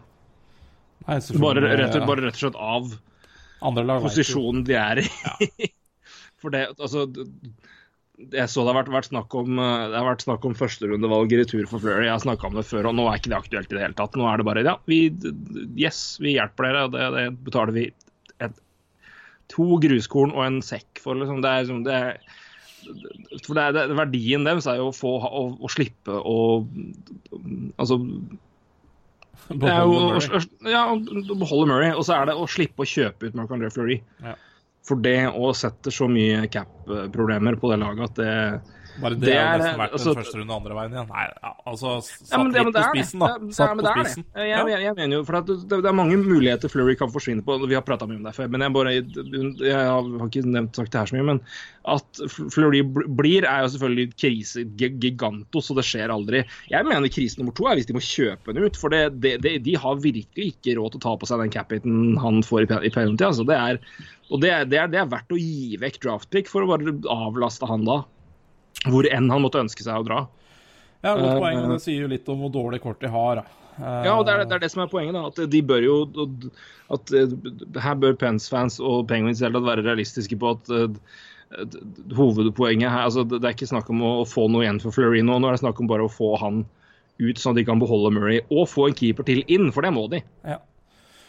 Nei, Bare rett, ja. bare rett og slett av posisjonen de er i. For det, altså Jeg så det har vært, vært snakk om eh, Det har vært snakk om førsterundevalg i retur for Flurry. Jeg har snakka om det før, og nå er ikke det aktuelt i det hele tatt. Nå er det bare ja, vi, yes, vi hjelper dere, og det, det betaler vi et, to gruskorn og en sekk for. Liksom. Det er, liksom, det er, for det er, det, verdien deres er jo å få å, å slippe å Altså det er jo å, ja, å beholde Murray, og så er det å slippe å kjøpe ut Marc-André Fleury. Ja. For det å sette så mye cap-problemer på det laget at det Bare det, Det har er, nesten vært altså- den første runde andre veien igjen. Nei, altså satt ja, men, litt på spissen, da. Det, det, Satt på spissen. Jeg, jeg, jeg mener jo, for at det, det er mange muligheter Fleury kan forsvinne på. Vi har prata mye om det før, men jeg, bare, jeg har ikke nevnt sagt det her så mye. Men at Fleury blir, er jo selvfølgelig krise giganto, og det skjer aldri. Jeg mener krise nummer to er hvis de må kjøpe den ut. For det, det, det, de har virkelig ikke råd til å ta på seg den cap-hiten han får i, i penalty. Altså. Det er, og det er, det, er, det er verdt å gi vekk draftpick for å bare avlaste han da. Hvor enn han måtte ønske seg å dra. Ja, godt Eh, poeng. men Det sier jo litt om hvor dårlig kort de har. Ja, og det er, det er det som er poenget. da, At de bør jo at Her bør Pence-fans og Penguins tatt være realistiske på at hovedpoenget her altså Det er ikke snakk om å, få noe igjen for Fleury nå. Nå er det snakk om bare å få han ut, sånn at de kan beholde Murray. Og få en keeper til inn, for det må de. Ja.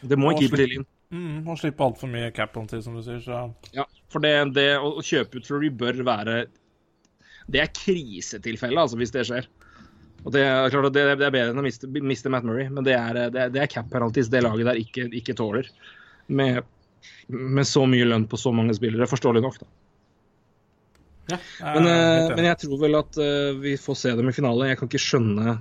Det må en keeper til inn. Mm, og slippe altfor mye cap penalty, som du sier. Så Ja, For det, det å, kjøpe ut Fleury bør være Det er krisetilfelle, altså, hvis det skjer. Og Det er klart at det, det er bedre enn å miste, miste Matt Murray, men det er, det det er cap penalties det laget der ikke, ikke tåler. Med, med så mye lønn på så mange spillere. Forståelig nok, da. ja, jeg Men, eh, men jeg tror vel at uh, vi får se dem i finale. Jeg kan ikke skjønne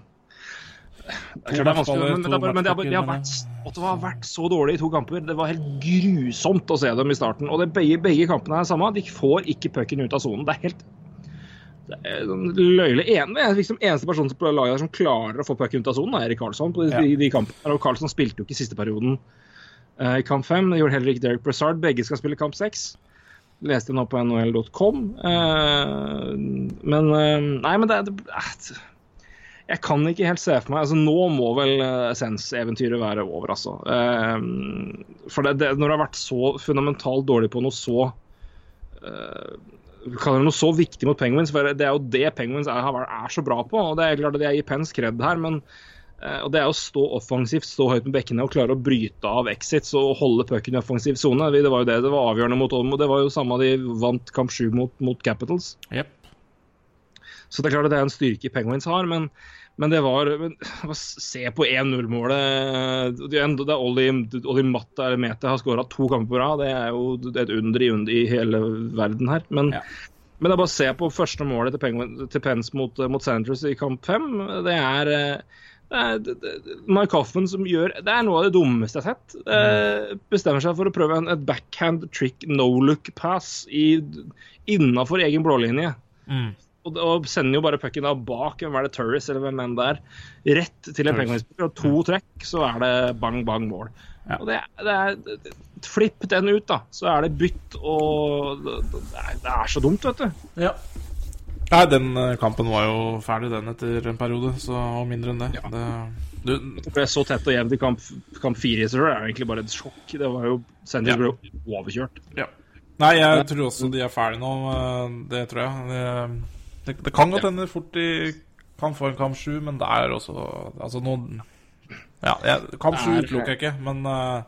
det er klart det vanskelig, men, det, har men det, har, det, har vært, det har vært så dårlig i to kamper. Det var helt grusomt å se dem i starten. Og det, begge, begge kampene er samme. De får ikke pucken ut av sonen. Det er helt sånn løyelig. En, liksom eneste person på laget som klarer å få pucken ut av sonen, er Erik Karlsson. på de, Ja. de, kampene. Og Karlsson spilte jo ikke siste perioden uh, i kamp fem. Det gjorde heller ikke Derek Brassard. Begge skal spille kamp seks. Leste nå på nhl.com. Uh, men uh, Nei, men det, det eh, Jeg kan ikke helt se for meg altså Nå må vel eh, Essence-eventyret være over, altså. Eh, for det, det, når det har vært så fundamentalt dårlig på noe så eh, kaller det noe så viktig mot Penguins, for det er jo det Penguins er, har er så bra på. og det er klart at Jeg gir Pence kred her, men eh, og det er å stå offensivt, stå høyt med bekkene og klare å bryte av exits og holde pucken i offensiv sone. Det var jo det det var avgjørende mot Olmo. Det var jo samme de vant kamp sju mot, mot Capitals. Yep. Så det er klart at det er en styrke Penguins har, men, men det var men, Se på 1-0-målet. Det er Olli, Olli Matta eller Mete har skåra to kamper på rad. Det er jo det er et under i, under i hele verden her. Men, Ja. men det er bare å se på første målet til, Penguin, til Pence mot, mot Sanders i kamp fem. Det er eh, det er det, det, Mike Hoffman som gjør Det er noe av det dummeste jeg har sett. Mm. bestemmer seg for å prøve en, et backhand trick no look pass innafor egen blålinje. Mm. Og, og sender jo bare pucken da bak hvem er det Turris eller hvem enn det er, rett til en penguinspiller. Og to trekk, så er det bang, bang mål. Ja. Og det, det er Flipp den ut, da. Så er det bytt og Det, det, er, det er så dumt, vet du. Ja. Nei, den eh, kampen var jo ferdig, den, etter en periode. Så og mindre enn det. det du, jeg så tett og jevnt i kamp, kamp fire, så det er egentlig bare et sjokk. Det var jo Sanders Ja. ble overkjørt. ja. Nei, jeg tror også de er ferdige nå. eh, Det tror jeg. Det, det, kan godt hende fort de kan få en kamp sju, men det er også Altså noen Ja, jeg, kamp sju er- utelukker jeg ikke, men eh,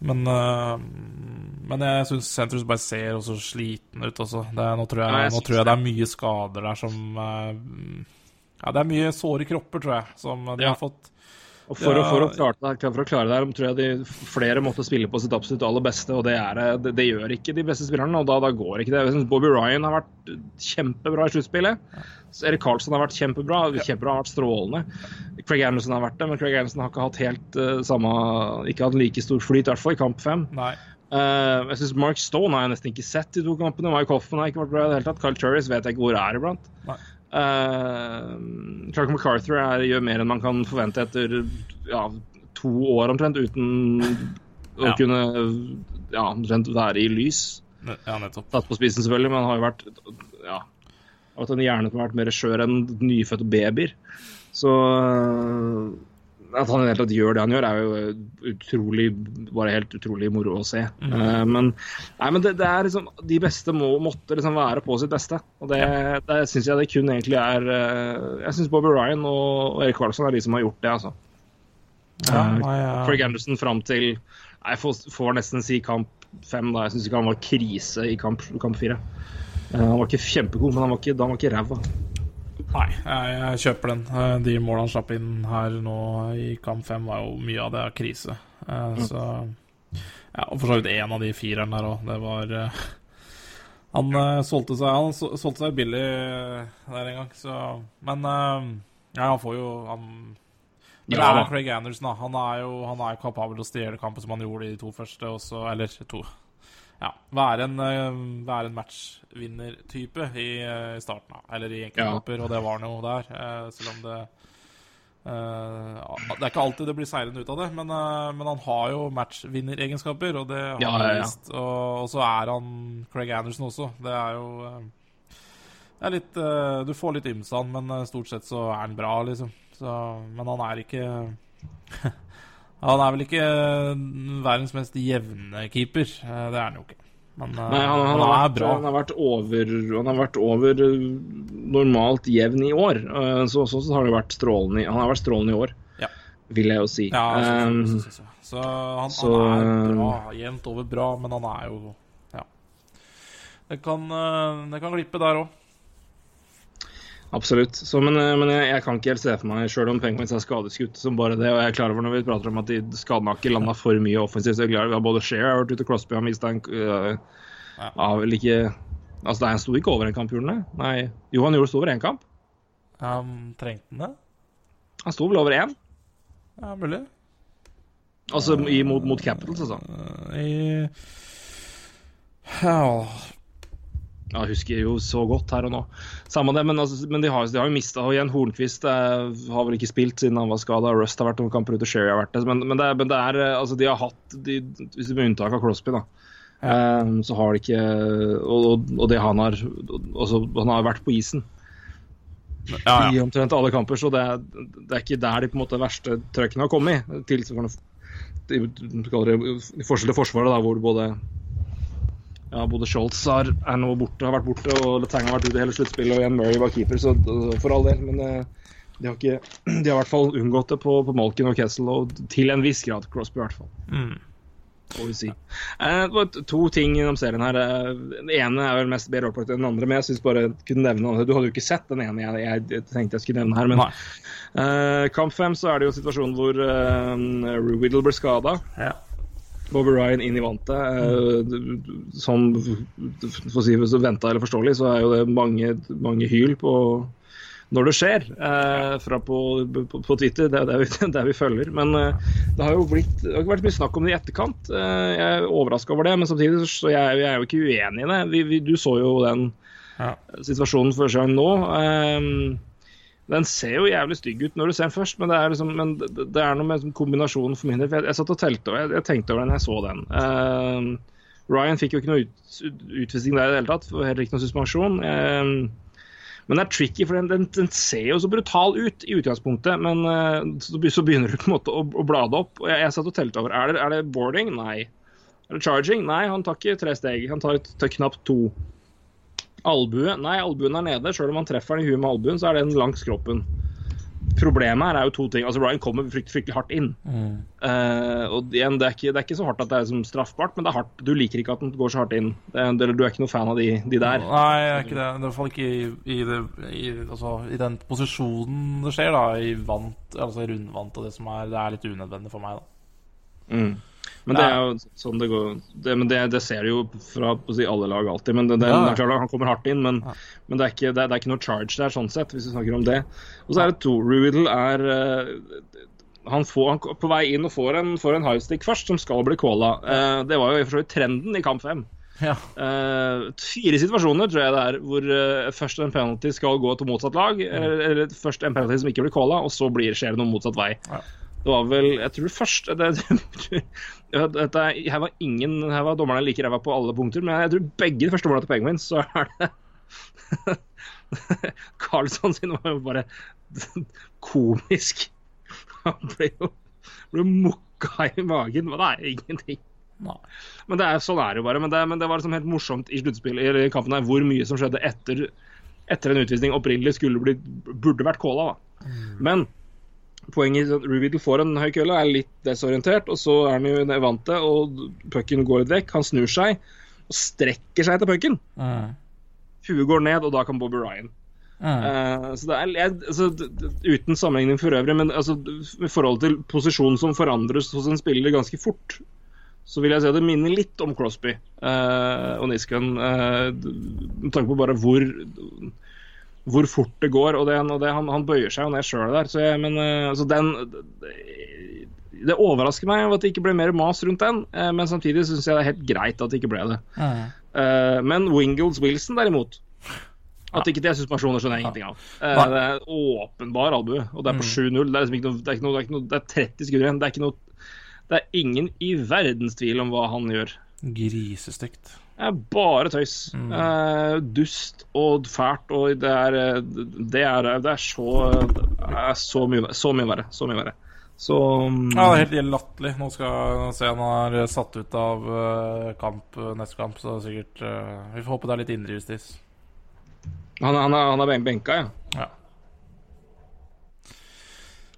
men, eh, men jeg syns Sentrus bare ser også sliten ut også. Det, nå, tror jeg, Ja, jeg nå tror jeg det er mye skader der som eh, Ja, det er mye såre kropper, tror jeg, som de Ja. har fått. Og for, Ja. å, for, å klare det, for å klare det her, tror jeg de flere måtte spille på sitt absolutt aller beste, og det, er, det, det gjør ikke de beste spillerne, og da, da går ikke det. Jeg synes Bobby Ryan har vært kjempebra i sluttspillet. Erik Karlsson har vært kjempebra, kjempebra har vært strålende. Craig Anderson har vært det, men Craig Anderson har ikke hatt helt uh, samme Ikke hatt like stor flyt, i hvert fall i kamp fem. Eh, jeg synes Mark Stone har jeg nesten ikke sett de to kampene. Mike Hoffman har ikke vært bra i det hele tatt. Kyle Turris vet jeg ikke hvor er iblant. Nei. Uh, Clark MacArthur er, gjør mer enn man kan forvente etter ja, to år omtrent, uten å Ja. kunne ja, omtrent være i lys. Ja, nettopp. Tatt på spissen, selvfølgelig, men han har jo vært ja, har at en hjerne som har vært mer skjør enn nyfødte babyer. Så at han tatt gjør det han gjør, er jo utrolig bare helt utrolig moro å se. Eh, men nei, men det, det er liksom de beste må måtte liksom være på sitt beste. Og det, det syns jeg det kun egentlig er uh, Jeg syns Bobby Ryan og, Erik Karlsson er de som har gjort det, altså. Ja, uh, ja. Craig Anderson fram til Jeg får, får nesten si kamp fem. da, Jeg syns ikke han var krise i kamp, kamp fire. Han var ikke kjempegod, men han var ikke, han var ikke ræva. Nei, jeg, jeg kjøper den. Eh, De målene han slapp inn her nå i kamp fem, var jo mye av det er krise. Eh, Så Ja, og for så vidt én av de fireren der òg. Det var eh, Han solgte seg Han solgte seg billig der en gang, så Men ja, han får jo han men Ja, Craig Anderson, da. Han er jo han er kapabel til å stjele kampen som han gjorde i de to første, også, eller to. Ja, være en, eh, en matchvinnertype i, eh, i starten, da. Eller i enkeltkamper, og det var noe der. eh, Selv om det Det er ikke alltid det blir seirende ut av det, men, men han har jo matchvinneregenskaper, og det har Ja, han ja, ja. vist. Og, og så er han Craig Anderson også. Det er jo det er litt Du får litt ymse men stort sett så er han bra, liksom. Så, men han er ikke Han er vel ikke verdens mest jevne keeper. Eh, Det er han jo ikke. Men eh, Nei, han, han, han har er vært, bra. han har vært over Han har vært over normalt jevn i år. Så sånn sett har han vært strålende Han har vært strålende i år, Ja. vil jeg jo si. Ja, så, så, så, så. han, så- er bra. Jevnt over bra, men han er jo Ja. Det kan, eh, det kan glippe der òg. Absolutt. Så, men uh, men jeg, jeg kan ikke helt se for meg, sjøl om Penguins er skadeskutt som bare det, og jeg er klar over når vi prater om at de skadene har ikke landa for mye offensivt, så er klar over at både Share har vært ute, Crosby har mista en uh, Ja. Har vel ikke Altså, det- han sto ikke over en kamp, gjorde han det? Nei. Jo, han gjorde sto over én kamp. Um, trengte han det? Han sto vel over én? Ja, mulig. Altså i, mot, mot Capitals, altså. Eh, I Ja Ja, jeg husker jo så godt her og nå. Samme det, men, altså, men de har, de har jo mista Og igjen, Hornquist eh, har vel ikke spilt siden han var skada. Rust har vært noen kamper ute, Sherry har vært det. Men, men, det, men det er eh, Altså, de har hatt de, Hvis med unntak av Crosby, da. eh, så har de ikke Og, og, og det han har også, Han har vært på isen ja, i omtrent alle kamper, så det er, det er ikke der de på en måte verste trøkkene har kommet. Tilsvarende i- du kaller det, i forskjell til Forsvaret, da, hvor både ja, både Scholz har, er nå borte, har vært borte, og Letang har vært ute i hele sluttspillet, og Ian Murray var keeper, så for all del. Men eh, de har, ikke, de har i hvert fall unngått det på, på Malkin og Kessel, og til en viss grad Crosby, i hvert fall. Mm. Får vi si. Eh, det var to ting om serien her. Eh, Den ene er vel mest bedre opplagt enn den andre, men jeg synes bare jeg kunne nevne. Du hadde jo ikke sett den ene jeg, jeg tenkte jeg skulle nevne her. Men eh, kamp fem så er det jo situasjonen hvor eh, Riddle blir skada. Ja. Bobby Ryan inn i vantet. Eh, som for å si det venta eller forståelig, så er jo det mange, mange hyl på når det skjer, eh, fra på, på, på Twitter. Det er det vi, det vi følger. Men eh, det har jo blitt, det har ikke vært mye snakk om det i etterkant. Eh, jeg er overraska over det, men samtidig så jeg, jeg er jo ikke uenig i det. Vi, vi, du så jo den Ja. situasjonen for seg nå. Den ser jo jævlig stygg ut når du ser den først, men det er, liksom, men det, er noe med sånn kombinasjonen for min del. Jeg, jeg satt og telte, og jeg, jeg tenkte over den jeg så den. Uh, Ryan fikk jo ikke noe ut, utvisning der i det hele tatt, og heller ikke noe suspensjon. Uh, men det er tricky, for den, den, den ser jo så brutal ut i utgangspunktet. Men uh, så, så begynner du på en måte å, å blade opp. og Jeg, jeg satt og telte over. Er det, er det boarding? Nei. Er det charging? Nei, han tar ikke tre steg. Han tar, tar knapt to. Albue? Nei, albuen er nede. Selv om han treffer den i huet med albuen, så er den langs kroppen. Problemet her er jo to ting. Altså, Ryan kommer fryktelig, fryktelig hardt inn. Eh, og igjen, det er, ikke, det er ikke så hardt at det er som straffbart, men det er hardt. Du liker ikke at den går så hardt inn. Det, er- du er ikke noe fan av de, de der. Nei, jeg er ikke det. I hvert fall ikke i, i, det, i, altså, i den posisjonen det skjer, da. I vant, altså i rundvant og det som er Det er litt unødvendig for meg, da. Mm. Men det er jo sånn det går det, Men det, det ser du jo fra si, alle lag alltid. Men det, det, Ja. det er klart Han kommer hardt inn, men, men det, er ikke, det, er, ikke noe charge der, sånn sett, hvis vi snakker om det. Og så er det to. Ruidle er eh, han, får, han på vei inn og får en, får en highstick først, som skal bli calla. Eh, det var jo for så vidt trenden i kamp fem. Ja. Eh, fire situasjoner tror jeg det er hvor eh, først en penalty skal gå til motsatt lag, eller, eller først en penalty som ikke blir calla, og så blir, skjer det noe motsatt vei. Ja. Det var vel Jeg tror først det, dette, er- Her var ingen Her var dommerne like ræva på alle punkter, men jeg tror begge de første målene til Penguins, så er det Carlsson sin var jo bare komisk. Han ble jo ble mokka i magen. Men det er ingenting. Nei. Men det er, sånn er det jo bare. Men det, men det var liksom helt morsomt i sluttspillet i kampen her, hvor mye som skjedde etter, etter en utvisning opprinnelig skulle bli, burde vært calla. da. Men poenget er at Rubiddle får en høy kølle, er litt desorientert, og så er han jo vant til, og pucken går litt vekk. Han snur seg og strekker seg etter pucken. Mm. Huet går ned, og da kan Bobby Ryan. Mm. Uh, så det er, altså, uten sammenligning for øvrig, men altså, i forhold til posisjonen som forandres hos en spiller ganske fort, så vil jeg si at det minner litt om Crosby uh, og Niskan. Uh, med tanke på bare hvor hvor fort det går. og, det, og det, han, han bøyer seg jo ned sjøl der. Så jeg, men eh, altså den det, overrasker meg at det ikke ble mer mas rundt den, eh, men samtidig syns jeg det er helt greit at det ikke ble det. Mm. Eh, men Wingles Wilson derimot At ikke det er suspensjoner, skjønner jeg ingenting av. Eh, det er åpenbar albue, og det er på 7-0. Det er liksom det er det er Det er 30 skudd igjen. Det er ikke noe Det er ingen i verdens tvil om hva han gjør. Grisestygt. Er bare tøys. Eh, dust og fælt, og det er eh, Det er, det er så er så mye, så mye verre. Så mye verre. Så um... Ja, helt latterlig. Nå skal jeg se han er satt ut av eh, kamp eh, neste kamp, så sikkert uh, Vi får håpe det er litt indrejustis. han, han, han er benka, ja. Ja.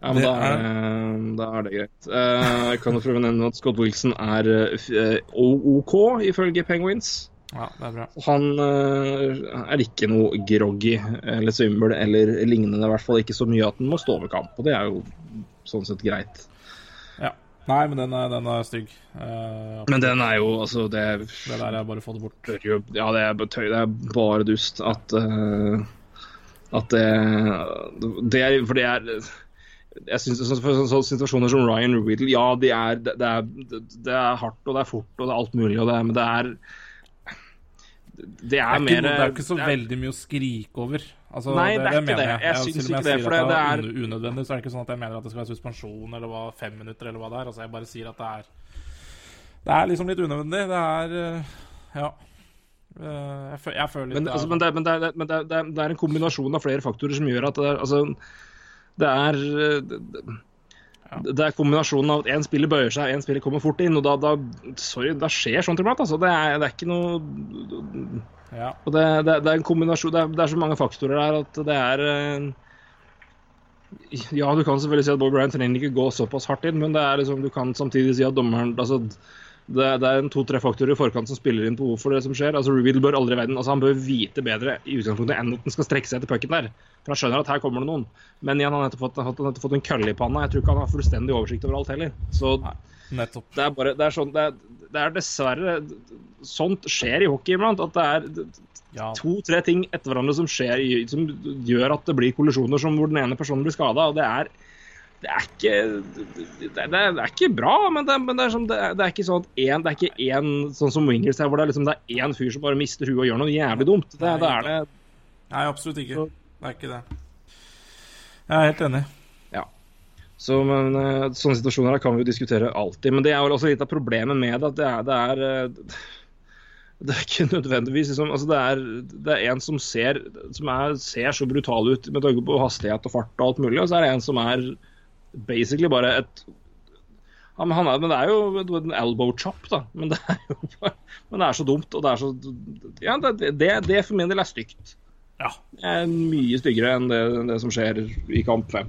Ja, men da er, det- da er det greit. Eh, jeg kan jo prøve å nevne at Scott Wilson er eh, eh, OK, ifølge Penguins. ja, det er bra. Han eh, er ikke noe groggy eller svimmel eller lignende. I hvert fall ikke så mye at han må stå over kamp, og det er jo sånn sett greit. Ja. Nei, men den er, den er stygg. Eh, Men den er jo altså Det, det der er bare å få det bort. Ja, det er, tøy, det er bare dust at uh, At det, det er For det er jeg synes, så, så, sånne situasjoner som Ryan Riddle, ja, de er, det, det, er, det er hardt og det er fort og det er alt mulig, det, er- men det er Det er, er, mer noe- det er ikke så er- veldig mye å skrike over. Altså, Nei, det er ikke det. Jeg jeg syns ikke det, for det- det er er- unødvendig, så er det ikke sånn at jeg mener at det skal være suspensjon eller hva, fem minutter eller hva det er. Altså, jeg bare sier at det er Det er liksom litt unødvendig. Det er eh, Ja. Eh, Jeg, føler litt Men, det er- altså, men, det, men, det, er- men det, er- det, er, det er en kombinasjon av flere faktorer som gjør at det er altså, Det er eh, det, er kombinasjonen av at én spiller bøyer seg, én spiller kommer fort inn. og da, da, Sorry, da skjer sånt iblant. Altså. Det, det er ikke noe ja. og det, det, det er en kombinasjon det er, det er så mange faktorer der at det er eh, Ja, du kan selvfølgelig si at Bob Bryan trenger ikke gå såpass hardt inn, men det er liksom, du kan samtidig si at dommeren altså, det, det er en to-tre faktorer i forkant som spiller inn på hvorfor det som skjer. altså Rubiddle bør aldri verden, altså Han bør vite bedre i utgangspunktet enn at han skal strekke seg etter pucken der. For han skjønner at her kommer det noen. Men igjen, han har nettopp fått, nettopp fått en kølle i panna. Jeg tror ikke han har fullstendig oversikt over alt heller. Så nettopp. det er bare, det er sånn, det er, det er dessverre Sånt skjer i hockey iblant. At det er Ja. to-tre ting etter hverandre som skjer som gjør at det blir kollisjoner som hvor den ene personen blir skada. Og det er det er ikke det, det, er, det er ikke bra, men det, men er, som, det, er, det er ikke sånn at én Det er ikke én sånn som Wingers her, hvor det er liksom det er én fyr som bare mister huet og gjør noe jævlig dumt. Det, det er det Nei, absolutt ikke. Det er ikke det. Jeg er helt enig. Ja. Så, men eh, Sånne situasjoner her kan vi jo diskutere alltid. Men det er jo også litt av problemet med det. at det er, det er, eh, det er ikke nødvendigvis liksom, altså det, er, det er en som ser som er, ser så brutal ut med tanke på hastighet og fart og alt mulig, og så er det en som er basically bare et ja, men, han er, men det er jo en elbow chop, da. Men det er jo bare, men det er så dumt. Og det er så Ja, det, det, det for min del er stygt. Ja. Det er mye styggere enn det, det som skjer i kamp fem.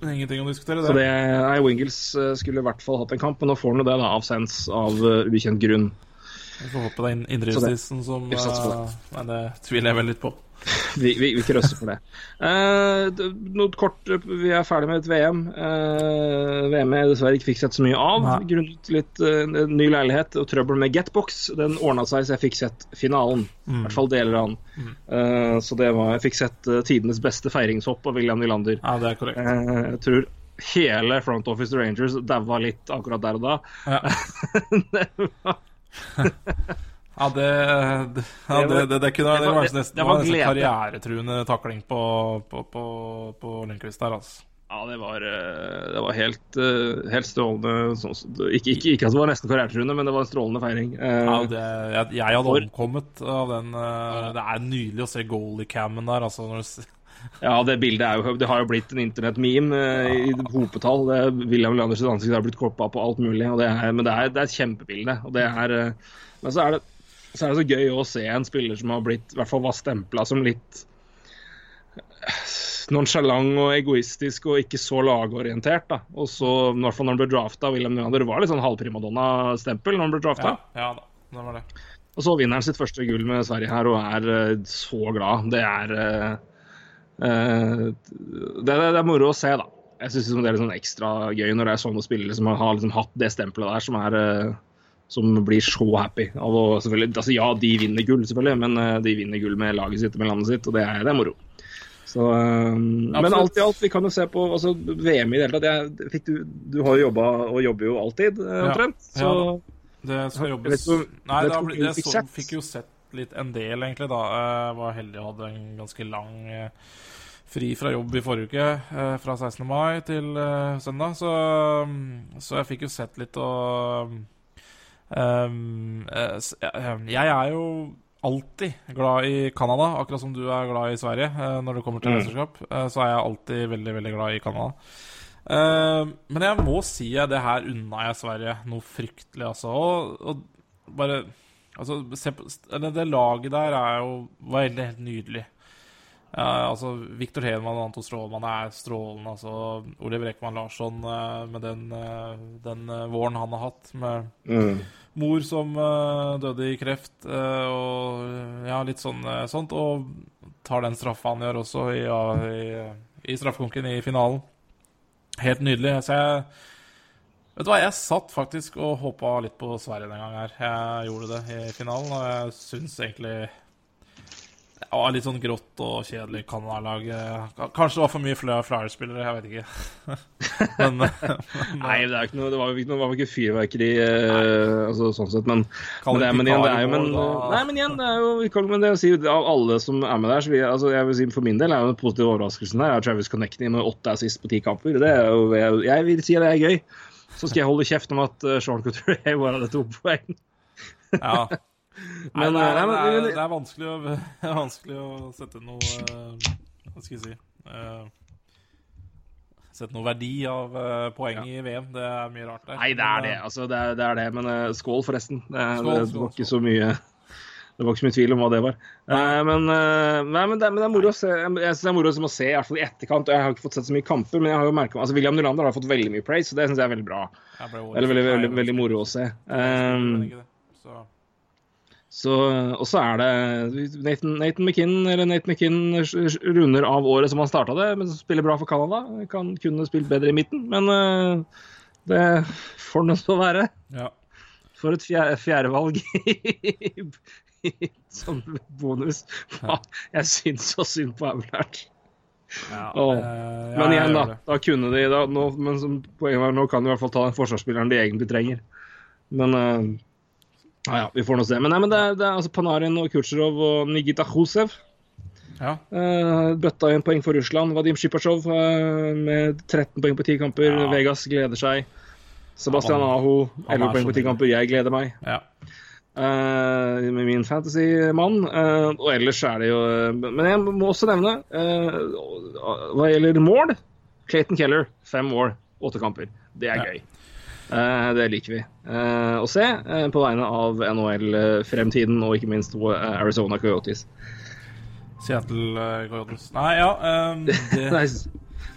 Ingenting å diskutere, Så det. nei, Wingles eh, skulle i hvert fall hatt en kamp, men nå får han jo det da, av sens av uh, ukjent grunn. Vi får håpe det er indrejustisen som uh, eh, Nei, det tviler jeg vel litt på. Vi, vi, vi krøsser for det. Eh, noe kort, Vi er ferdig med et VM. Eh, VM jeg dessverre ikke fikk sett så mye av, Nei. grunnet litt eh, ny leilighet og trøbbel med Getbox. Den ordna seg, så jeg fikk sett finalen. I hvert fall deler av den. Eh, så det var, jeg fikk sett tidenes beste feiringshopp av William Nylander. Ja, det er korrekt. Eh, jeg tror hele front office Rangers daua litt akkurat der og da. Ja. det var, Ja, det, det, ja, det, det, kunne det var- det, nesten, var nesten karrieretruende takling på, på, på, på Lundqvist der, altså. Ja, det var, eh, det var helt, eh, helt strålende. sånn Ikke, ikke, ikke at det var nesten karrieretruende, men det var en strålende feiring. Eh, Ja, det, jeg, jeg hadde For- omkommet av den Det er nydelig å se goalie-cammen der. Altså, du, Ja, det bildet jo, det har jo blitt en internett-meme eh, i hopetall. Det William Landers ansikt har blitt koppa på alt mulig. Det er, men det er, det er et kjempebilde. Og det er, men så er, det, så er det så gøy å se en spiller som har blitt, i hvert fall var stempla som litt eh, nonsjalant og egoistisk og ikke så lagorientert. da. Og så, i hvert fall når han ble drafta, William Nylander var litt sånn halvprimadonna-stempel når han ble drafta. ja, ja da, det var det. Og så vinner han sitt første gull med Sverige her og er uh, så glad. Det er uh, uh, det, det, det er moro å se, da. Jeg syns det er litt sånn ekstra gøy når det er sånne spillere som har liksom hatt det stempelet der, som er som blir så happy. av å selvfølgelig, altså Ja, de vinner gull, selvfølgelig, men eh, de vinner gull med laget sitt og med landet sitt, og det er, det er moro. Så, eh, men alt i alt, vi kan jo se på altså, VM i det hele tatt. jeg- Du, du har jo jobba og jobber jo alltid, omtrent. Ja. Så Ja Det skal jobbes du, Nei, da, det, jeg så, fikk jo sett litt en del, egentlig, da. Jeg var heldig og hadde en ganske lang eh, fri fra jobb i forrige uke, eh, fra 16. mai til eh, søndag, så, mm, så jeg fikk jo sett litt og um, Jeg er jo alltid glad i Canada, akkurat som du er glad i Sverige. eh, Når det kommer til Mm. mesterskap, eh, så er jeg alltid veldig, veldig glad i Canada. Eh, men jeg må si at det her unna jeg Sverige noe fryktelig, altså. Og, og bare Altså, se på Det laget der er jo var helt, helt nydelig. Ja, altså, Viktor Hedman og Anton Strålmann er strålende. altså Oliver Ekman Larsson med den, den våren han har hatt, med mm. Mor som uh, døde i kreft, uh, og ja, litt sånn uh, sånt. Og tar den straffa han gjør også i, uh, i, i i finalen. Helt nydelig. Så jeg Vet du hva, jeg satt faktisk og håpa litt på Sverige den gangen her. Jeg gjorde det i finalen, og jeg syns egentlig var litt sånn grått og kjedelig Canada-lag. Kanskje det var for mye flere Flyers-spillere, jeg vet ikke. men, men Nei, det, ikke noe, det var jo ikke noe, ikke fyrverkeri eh, altså, sånn sett, men, men, det, men igjen, det er jo men. Nei, men igjen, det er jo men det å si, Av alle som er med der, så vil jeg, altså, jeg vil si for min del er jo den positive overraskelsen her er Travis Connecting med åtte assist på ti kamper. Det er jo, jeg, jeg vil si at det er gøy. Så skal jeg holde kjeft om at uh, Sean Couture bare hadde to poeng. Ja. Nei, Men, det, er, nei, men- det, er, vanskelig å, det er vanskelig å sette noe eh, Hva skal jeg si eh, Sette noe verdi av eh, poeng i VM. Det er mye rart der. Nei, det er det. eh, altså, det, er, det, er det. Men eh, skål, forresten. Det, Skål, skål, var ikke så mye det var ikke så mye tvil om hva det var. Eh, men, eh, nei, men, det, men det er moro å se. Jeg synes det er moro å se, i hvert fall i etterkant. Jeg har ikke fått sett så mye kamper, men jeg har jo merket, altså William Nylander har fått veldig mye praise, og det syns jeg er veldig bra. Eller veldig, veldig, veldig, veldig moro å se. Um. Så, så, og så er det Nathan, Nathan McKinn eller Nathan McKinn runder av året som han starta det, men spiller bra for Canada. Kan kunne spilt bedre i midten, men uh, det får nå så være. ja. For et fjerde, fjerdevalg som bonus. Jeg syns så synd på Aulert. Ja, oh. ja, Men igjen, da. Da kunne de da, nå, Men som poenget var, nå kan de i hvert fall ta den forsvarsspilleren de egentlig trenger. Men eh, ja, ja, vi får nå se. Men, nei, men det, er, det er altså Panarin og Kutsjerov og Nigita Khusev. Ja. Uh, bøtta inn poeng for Russland. Vadim Shipasjov uh, med 13 poeng på 10 kamper. Ja. Vegas gleder seg. Sebastian ja, Aho, 11 er poeng på 10 kamper. Jeg gleder meg. ja. Uh, med min fantasy-mann. Uh, og ellers er det jo eh, Men jeg må også nevne, eh, hva gjelder mål Clayton Keller, fem mål, åtte kamper. Det er gøy. Eh, det liker vi eh, å se eh, på vegne av NHL-fremtiden og ikke minst Arizona Coyotes. Seattle Coyotes. Nei, ja um, det, Nei,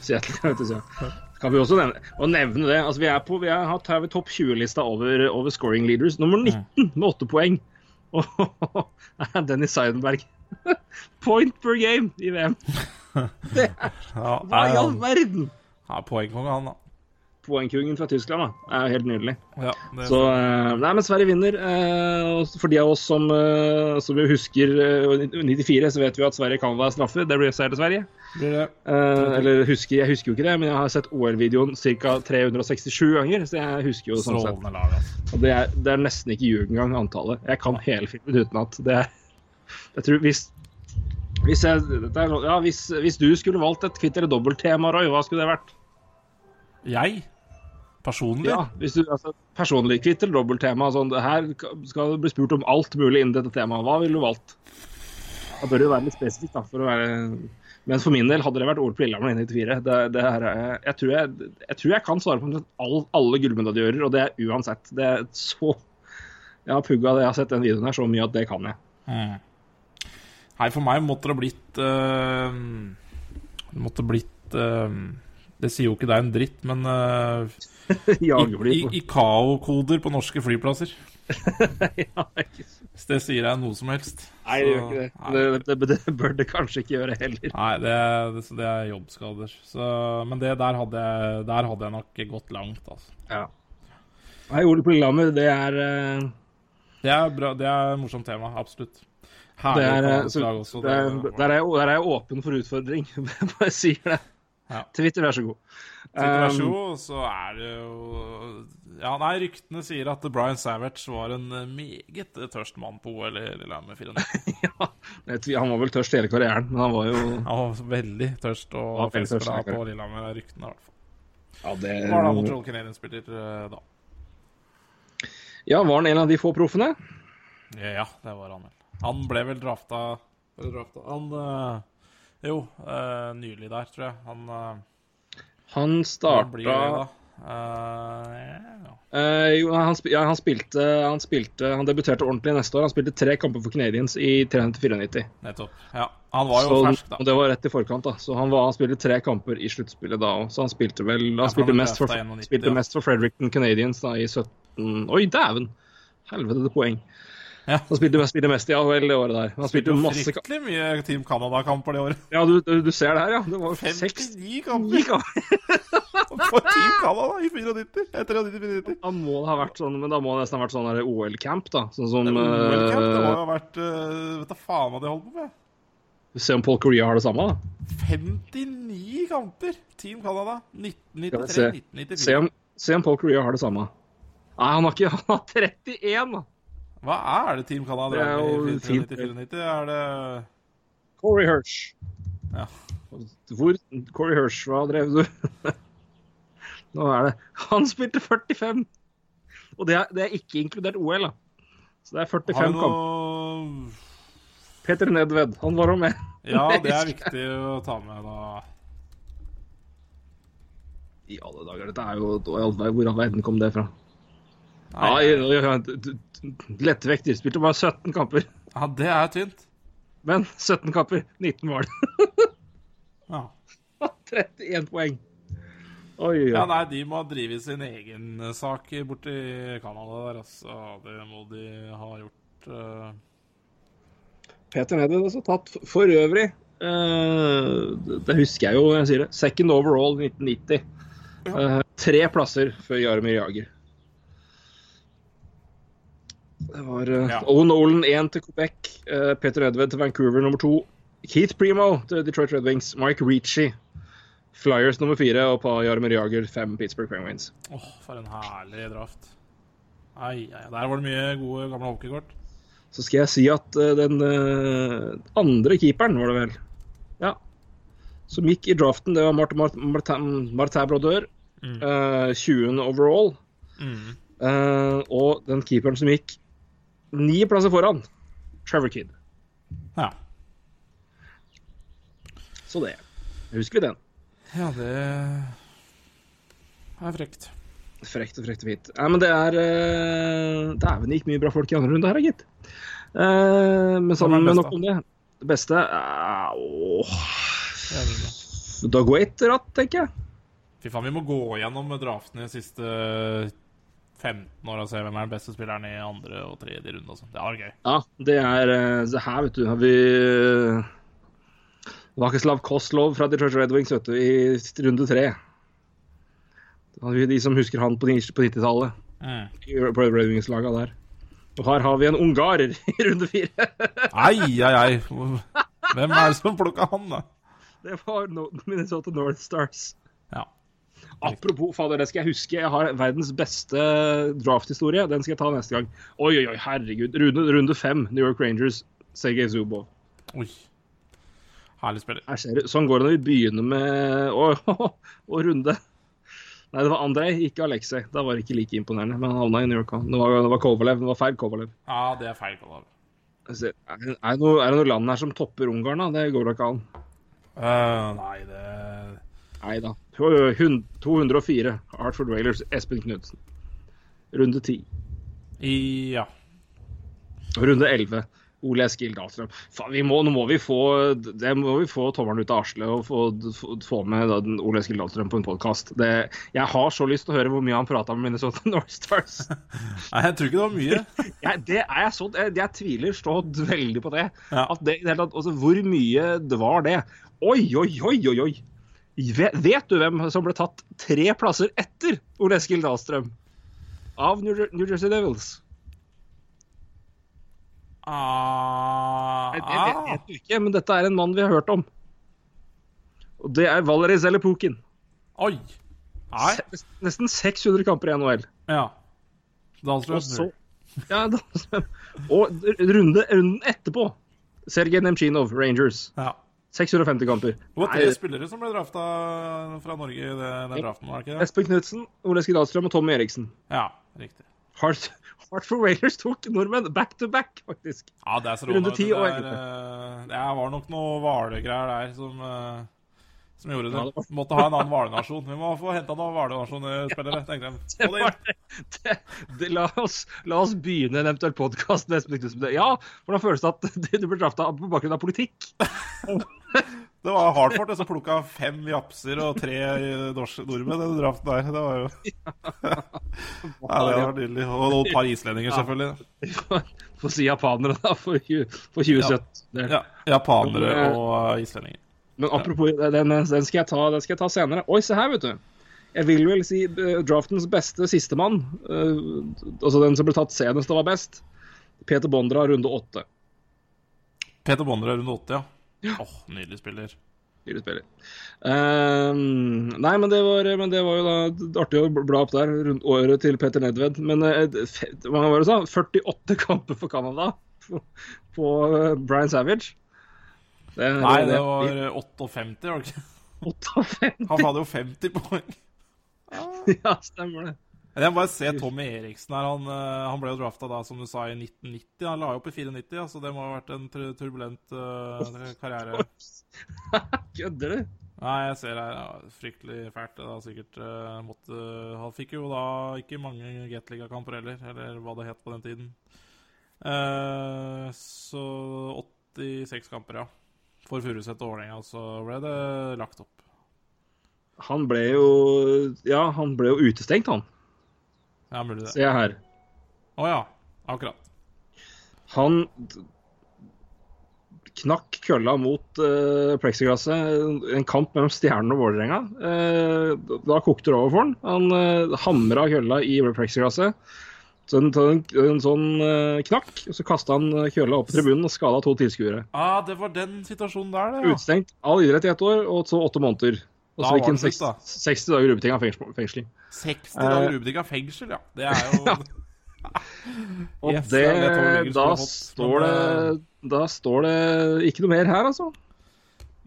Seattle Coyotes, ja. Kan vi også nevne, og nevne det. Altså, vi er på vi er, har tar vi topp 20-lista over, over scoring leaders. Nummer 19 med åtte poeng. Og Dennis Seidenberg. Point per game i VM. Det er, ja, hva i all ehm, verden? ja, Poengkonge, han, da. Poengkongen fra Tyskland, da. Det er jo helt nydelig. Ja, det, Så eh, Nei, men Sverige vinner. eh, og for de av oss som, eh, som husker eh, 94, så vet vi at Sverige kan være straffer. Det blir seier til Sverige. Det det. Eller husker, jeg husker jo ikke det, men jeg har sett OL-videoen ca. 367 ganger. Så jeg husker jo sånn sett. Altså. Og det er, det er nesten ikke ljug engang, antallet. Jeg kan hele filmen utenat. Det er Jeg tror hvis hvis, jeg, er, ja, hvis, hvis du skulle valgt et kvitt eller dobbelt-tema, Roy, hva skulle det vært? Jeg? Personlig? Ja, hvis du, altså, Personlig kvitt eller dobbelttema. Sånn, det her skal du bli spurt om alt mulig innen dette temaet. Hva ville du valgt? Da bør det jo være litt spesifikt, da. For å være... Men for min del hadde det vært OL på Lillehammer i 1994. Det, det er, eh, jeg, tror jeg, jeg tror jeg kan svare på all, alle gullmedaljører, og det er uansett. Det er så Jeg har pugga det, jeg har sett den videoen her så mye at det kan jeg. Mm. Nei, for meg måtte det blitt uh, måtte blitt øh, Det sier jo ikke deg en dritt, men uh. I- ICAO-koder på norske flyplasser. ja. Hvis det sier deg noe som helst. Nei, det gjør ikke det. Nei. Det, det. det bør det kanskje ikke gjøre heller. Nei, det, det, det er jobbskader. Så, men det der hadde, jeg, der hadde jeg nok gått langt, altså. Ja. Nei, OL på Lillehammer, det er uh... Det er, bra, det er et morsomt tema, absolutt. Herlig Det er, eh, lokallag så, også. det er, der, er der er jeg åpen for utfordring. Bare sier det. Ja. Twitter, vær så god. Twitter, vær så Um, god, så er det jo Ja, nei, ryktene sier at Brian Savage var en meget tørst mann på OL i Lillehammer 94. ja, han var vel tørst hele karrieren, men han var jo Han var veldig tørst og Ja, festglad på Lillehammer, er ryktene i hvert fall. Ja, det, Var da Montreal Canadiens-spiller eh, da. ja, var han en av de få proffene? Ja, det var han vel. Han ble vel drafta drafta Han eh, Jo, uh, nylig der, tror jeg. Han uh, Han det, starta ja. Eh, jo, han, sp ja, han, spilte, han spilte Han debuterte ordentlig neste år. Han spilte tre kamper for Canadiens i 93-94. Nettopp. Ja. Han var jo Så- fersk, da. Og det var rett i forkant, da. Så han, var, han spilte tre kamper i sluttspillet da òg. Så han spilte vel Han Ja, spilte, mest for, drafta 91, spilte mest for Fredericton Canadiens da i 17 Oi, dæven! Helvete, det er poeng. Ja. Han spilte, mest- spilte mest i AHL det året der. Han spilte Spilte masse fryktelig mye Team Canada-kamper det året. Ja, du, du, du ser det her, ja. Det var seks 59 kamper kamper. for Team Canada i 94. Etter 94. Da må det ha vært sånn, men da må det nesten ha vært sånn der OL-camp, da. Sånn som Det OL-camp, det må eh, jo ha vært uh, Vet da faen hva de holdt på med. Se om Paul Korea har det samme, da. 59 kamper! Team Canada. Skal vi se. 1993-1994. Se om, se om Paul Korea har det samme. Nei, han har ikke Han har 31, da. Hva er det Team Canada Det er jo i 94-94? Er det Corey Hirsch. Ja. Hvor Corey Hirsch, hva drev du? Nå er det Han spilte 45! Og det er, det er ikke inkludert OL, da. Så det er 45 noe... kamp. Peter Nedved, han var jo med. Ja, det er viktig å ta med, da. I alle dager, dette er jo Hvor i all verden kom det fra? Ja, ja, ja, Lettvekter spilte bare 17 kamper. ja, det er tynt. Men 17 kamper, 19 mål. Ja. 31 poeng. Oi, oi, ja, nei, de må drive sin egen eh, sak borti Canada der, altså. Det må de ha gjort. Uh... Peter Nedved også tatt for øvrig. Uh, det- husker jeg jo, jeg sier det. Second overall 1990. Eh, tre plasser før Jaromir Jager. Det var uh, Ja. Owen Nolan 1 til Quebec. uh, Peter Edved til Vancouver nummer 2, Keith Primo til Detroit Red Wings. Mike Ricci. Flyers nummer 4 Og på Jaromir Jager 5 Pittsburgh Penguins. Åh, for en herlig draft. Ai, ai, der var det mye gode gamle hockeykort. Så skal jeg si at uh, den andre keeperen, var det vel, ja, som gikk i draften, det var Martin, Martin, Martin, Martin Brodeur. Mm. eh, 20. overall. Mm. Uh, og den keeperen som gikk ni plasser foran, Trevor Kidd. Ja. Så det. Husker vi den. ja, det er frekt. Frekt og frekt og fint. Nei, men det er uh, Dæven, det gikk mye bra folk i andre runde her, gitt. Uh, men sammen med nok om det. Det beste er Det er det. Doug Waite-ratt, tenker jeg. Fy faen, vi må gå gjennom draftene de siste 15 år og se hvem er den beste spilleren i andre og tredje runde. Og sånt. det var gøy. Ja, det er eh, her, vet du, har vi Vakeslav Koslov fra Detroit Red Wings, vet du, i runde tre. Da har vi de som husker han på 90-tallet. Mm. På Red Wings-laga der. Og her har vi en ungarer i runde fire. Ai, ai, ai. Hvem er det som plukka han, da? Det var Minnesota North Stars. Apropos, fader, det skal jeg huske. Jeg har verdens beste drafthistorie. Den skal jeg ta neste gang. Oi, oi, oi, herregud. Runde, runde fem, New York Rangers, Sergej Zubov. Oi. Herlig spiller. Her. Sånn går det når vi begynner med å, å runde. Nei, det var Andrej, ikke Aleksej. Da var det ikke like imponerende. Men han havna i New York. Det var, det var Kovalev. Det var feil Kovalev. Ja, det er feil. Altså, Er det er det noe, er det noe land her som topper Ungarn, da? Det går da ikke an. Uh, nei, det Nei da. 204. Hartford Whalers, Espen Knutsen. Runde 10. Ja. Runde 11. Ole Eskil Dahlstrøm. Faen, må, nå må vi få det må vi få tommelen ut av Asle og få, få, få med da, den Ole Eskil Dahlstrøm på en podkast. Jeg har så lyst til å høre hvor mye han prata med Minnesota North Stars. Nei, jeg tror ikke det var mye. Jeg, det er jeg, så, jeg, jeg tviler så veldig på det. Ja. At det, det altså, hvor mye det var det? Oi, oi, oi, oi, oi. Vet, vet du hvem som ble tatt tre plasser etter Ole Eskil Dahlstrøm? Av New, Jersey Devils? Ah, jeg, jeg vet du ikke, men dette er en mann vi har hørt om. Og det er Valerij Zelepukin. Oi! Nei. Nesten 600 kamper i NHL. Ja. Dahlstrøm Og så ja, Dahlstrøm. Og runde, runden etterpå Sergej Nemchinov, Rangers. Ja. 650 kamper. Det var tre Nei, spillere som ble drafta fra Norge i den draften, var det ikke det? Espen Knutsen, Ole Dahlstrøm og Tommy Eriksen. Ja, riktig. Hart, Hartford Whalers tok nordmenn back to back, faktisk. Ja, det er så Runde ti og Det, elleve. eh, det var nok noe hvalegreier der som, eh, som gjorde det. Vi Måtte ha en annen hvalenasjon. Vi må få henta noen hvalenasjonspillere, tenkte de. Det det. Det, det, la, oss, la oss begynne en eventuell podkast med Espen Knutsen. Ja, hvordan føles det at du ble drafta på bakgrunn av politikk? Det var Hartford det som plukka fem japser og tre nordmenn i den draften der. Det var jo Ja, det var nydelig. Og et par islendinger, selvfølgelig. Få si japanere, da, for, 2017. Det- Ja, japanere og eh, islendinger. Men apropos, den, den, skal ta, den skal jeg ta senere. Oi, se her, vet du. Jeg vil vel si eh, draftens beste sistemann. Uh, altså den som ble tatt senest og var best. Peter Bondra, runde åtte. Peter Bonner er runde 80, ja. Åh, nydelig spiller. Nydelig spiller. Um, nei, men det, var, men det var jo da artig å bla opp der, rundt året til Petter Nedved. Men eh, hva var det du sa? 48 kamper for Canada på, på eh, Brian Savage. Det, Nei, det var 58, var det ikke? 58. Han hadde jo 50 poeng. Ja, stemmer det. Jeg må bare se Tommy Eriksen her. Han, eh, han ble jo drafta da, som du sa, i 1990. Han la jo opp i 94, så altså det må ha vært en turbulent uh, karriere. Kødder du? Nei, jeg ser her. Ja, fryktelig fælt. Det har sikkert uh, måtte Han fikk jo da ikke mange Gateliga-kamper heller, eller hva det het på den tiden. Uh, så 86 kamper, ja. For Furuset og Vålerenga, så ble det lagt opp. Han ble jo Ja, han ble jo utestengt, han. Ja, mulig det. Se her. Å ja. Akkurat. Han knakk kølla mot uh, plexiglasset. En kamp mellom Stjernen og Vålerenga. Uh, da kokte det over for han. Han uh, hamra kølla i plexiglasset. Så en, en, en sånn uh, knakk, og så kasta han eh, kølla opp på tribunen og skada to tilskuere. Ah, det var den situasjonen der, det. Ja. Utestengt all idrett i ett år, og så åtte måneder. Og så gikk fikk han det slutt, seks- da. 60 dager ubetinga fengsling. 60 Eh, dager ubetinga fengsel, ja. Det er jo Og Yes, det, Ligger da står det eh, Da står det ikke noe mer her, altså.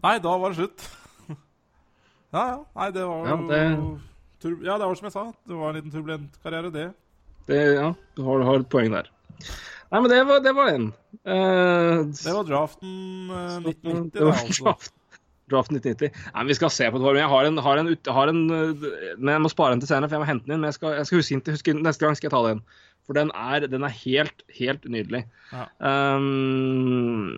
Nei, da var det slutt. Ja, ja. Nei, det var jo Ja, det- tur... Ja, det var som jeg sa. Det var en liten turbulent karriere, det. Det, ja, du har, har et poeng der. Nei, men det var, det var en. Uh, Det var draften uh, 1990, det var altså. Draft, draft 1990. Nei, men Vi skal se på det. Jeg har en, har en, har en eh, Men jeg må spare den til senere, for jeg må hente den inn. Men jeg skal, jeg skal huske, huske Neste gang skal jeg ta den. For den er, den er helt, helt nydelig. Ja. Um,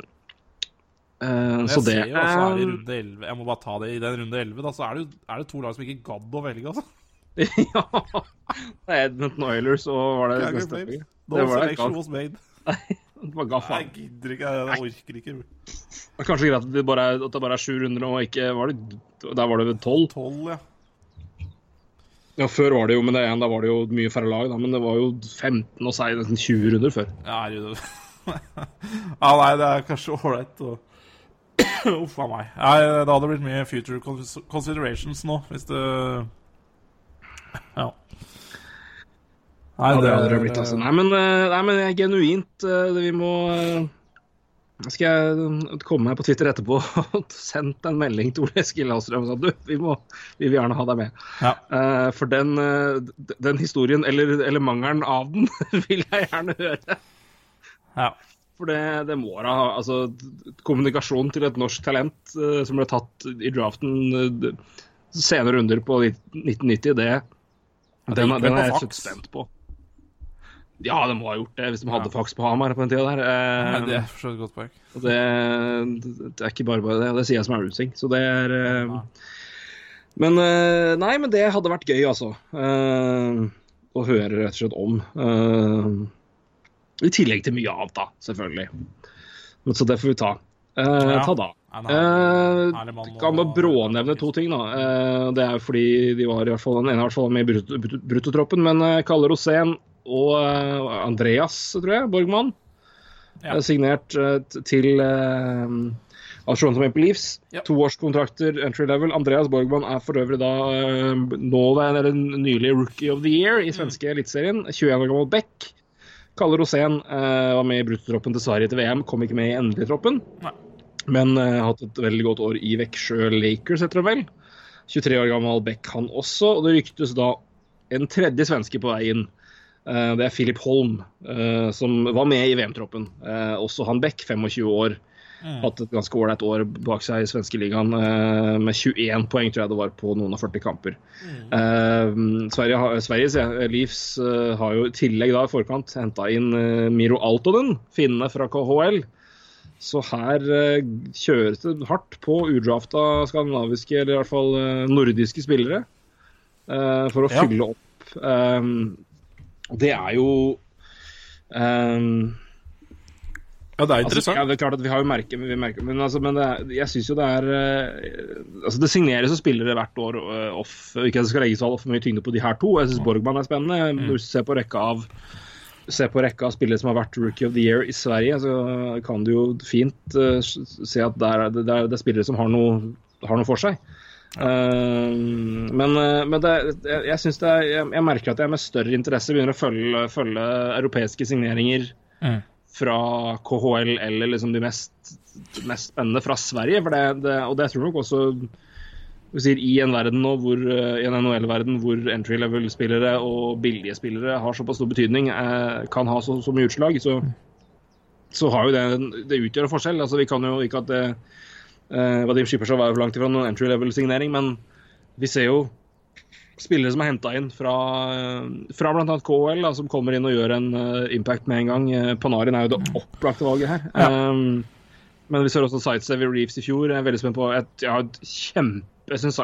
uh, så det jo runde 11 Jeg må bare ta det i den runde 11, da, så er det, er det to lag som ikke gadd å velge, altså. Ja. Det er Edmonton Oilers og var det Calgary Flames. No Det var det. selection was made. Det Jeg gidder ikke, jeg orker ikke. Det er Kanskje greit at det bare er, at det bare er sju runder og ikke var det, Der var det vel tolv? 12, ja. Ja, før var det jo, men det igjen, da var det jo mye færre lag, da. Men det var jo 15 og sei, nesten 20 runder før. Ja, er det. ja, nei, det er kanskje ålreit å Uff a meg. Nei, det hadde blitt mye future considerations nå, hvis det Ja. Nei, det hadde det blitt, altså. Nei, men, eh, nei, men genuint, eh, vi må eh, skal jeg komme meg på Twitter etterpå og sendt en melding til Ole Eskil Ahlstrøm og sa du, vi, må, vi vil gjerne ha deg med. Ja. Eh, for den, eh, den historien, eller, eller mangelen av den, vil jeg gjerne høre. ja. For det, det må da ha altså, Kommunikasjon til et norsk talent eh, som ble tatt i draften eh, senere runder på 1990, det, det den, den er jeg spent på. Ja, de må ha gjort det hvis de hadde Ja. faks på Hamar på den tida der. Eh, det er for så vidt et godt poeng. og det, det er ikke bare bare det, og det sier jeg som er rusing. Så det er eh, Men eh, nei, men det hadde vært gøy, altså. Eh, å høre rett og slett om. Eh, I tillegg til mye annet, da, selvfølgelig. Men, så det får vi ta. Eh, Ja. Ta da. Mann kan bare brånevne to ting, da. uh, det er fordi de var i hvert fall, den ene i hvert fall med i brutto- brutto- bruttotroppen, men uh, Kalle Rosén og eh, Andreas, tror jeg, Borgmann, Ja. er signert eh, til av Toronto Maple Leafs. Ja. Toårskontrakter, entry level. Andreas Borgmann er for øvrig da eh, nåværende nylig Rookie of the Year i svenske eliteserien. 21 år gammel Beck. Kalle Rosén eh, var med i bruttotroppen til Sverige til VM, kom ikke med i endelig-troppen. Men uh, hatt et veldig godt år i Veksjø Lakers, heter det vel. 23 år gammel Beck, han også. Og det ryktes da en tredje svenske på vei inn. Eh, det er Philip Holm, eh, som var med i VM-troppen. Eh, også han Beck, 25 år. Mm. Hatt et ganske ålreit år bak seg i svenske ligaen, eh, med 21 poeng, tror jeg det var, på noen og 40 kamper. Mm. Sverige, Sveriges ja, Leafs har jo i tillegg da i forkant henta inn Miro Altonen, finnene fra KHL. Så her kjøres det hardt på udrafta skandinaviske, eller i hvert fall nordiske spillere, for å fylle opp. Det er jo um, Ja, det er Altså, interessant. ja, det er klart at vi har jo merket, vi merker, men, altså, men det jeg syns jo det er uh, altså Det signeres og spillere hvert år uh, off. Ikke at det skal legges altfor mye tyngde på de her to. Jeg syns Borgmann er spennende. Mm. Hvis du ser på rekka av Se på rekka av spillere som har vært Rookie of the Year i Sverige, så kan du jo fint uh, se at det er, det, er, det er spillere som har noe, har noe for seg. Eh, men eh, men det, jeg, jeg, synes det er, jeg, jeg merker at jeg med større interesse begynner å følge, følge europeiske signeringer Mm. fra KHL eller liksom de mest, mest spennende fra Sverige. Det, det, og det tror jeg nok også sier, I en verden nå hvor, eh, i en NHL-verden hvor entry level-spillere og billige spillere har såpass stor betydning, eh, kan ha så, så mye utslag, så, så har jo det Det utgjør en forskjell. Altså, vi kan jo ikke at det eh, Vadim Skippershaw var jo langt ifra noen entry level-signering, men vi ser jo spillere som er henta inn fra, fra bl.a. KL, da, som kommer inn og gjør en uh, impact med en gang. Eh, Panarin er jo det opplagte valget her. Um, men vi ser også Sightsaver Reefs i fjor. Jeg er veldig spent på et, ja, et kjempe Jeg syns